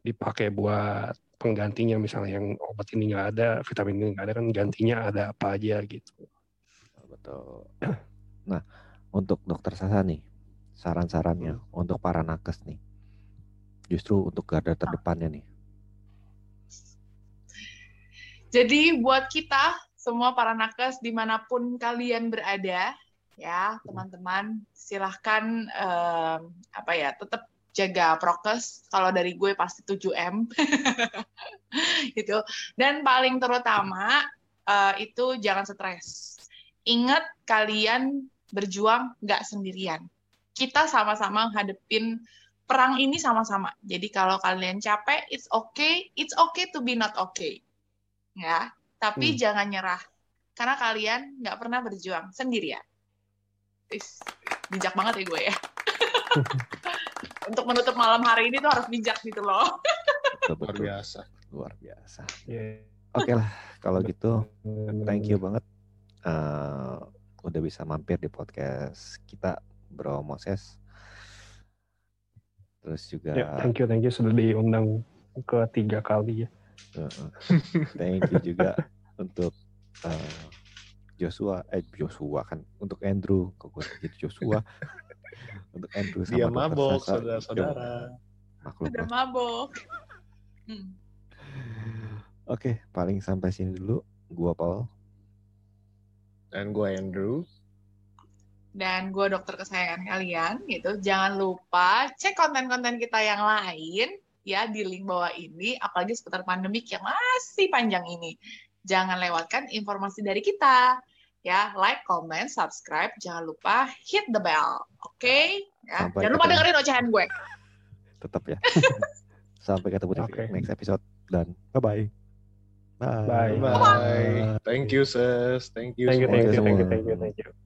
dipakai buat penggantinya misalnya yang obat ini nggak ada vitamin ini nggak ada kan gantinya ada apa aja gitu Betul. Nah, untuk dokter Sasa nih, saran-sarannya untuk para nakes nih. Justru untuk garda terdepannya nih. Jadi buat kita semua para nakes di mana pun kalian berada, ya teman-teman silahkan em, apa ya tetap jaga prokes. Kalau dari gue pasti 7M gitu. Dan paling terutama eh, itu jangan stres. Ingat kalian berjuang nggak sendirian. Kita sama-sama hadepin perang ini sama-sama. Jadi kalau kalian capek, it's okay, it's okay to be not okay ya tapi Hmm. jangan nyerah karena kalian nggak pernah berjuang sendirian Is, bijak banget ya gue ya untuk menutup malam hari ini tuh harus bijak gitu loh Betul, Luar biasa. Luar biasa. ya Oke lah, kalau gitu thank you banget eh, udah bisa mampir di podcast kita Bro Moses. Terus juga ya thank you thank you sudah diundang ketiga kali ya Heeh. Thank you juga untuk eh, Joshua, eh Joshua kan untuk Andrew, kok gue jadi Joshua. Untuk Andrew sama Dia mabok, saudara-saudara. Maklum udah mabok Hmm. Oke, paling sampai sini dulu. Gua Paul. Dan gue Andrew. dan gue dokter kesayangan kalian gitu jangan lupa cek konten-konten kita yang lain ya di link bawah ini apalagi seputar pandemik yang masih panjang ini jangan lewatkan informasi dari kita ya like comment subscribe jangan lupa hit the bell oke ya Sampai jangan lupa ketemu. dengerin ocehan gue Tetap ya. sampai ketemu di Oke. next episode dan bye-bye. Bye. Bye. Bye. Thank you, sis. Thank you. thank you semua. thank you thank you thank you thank you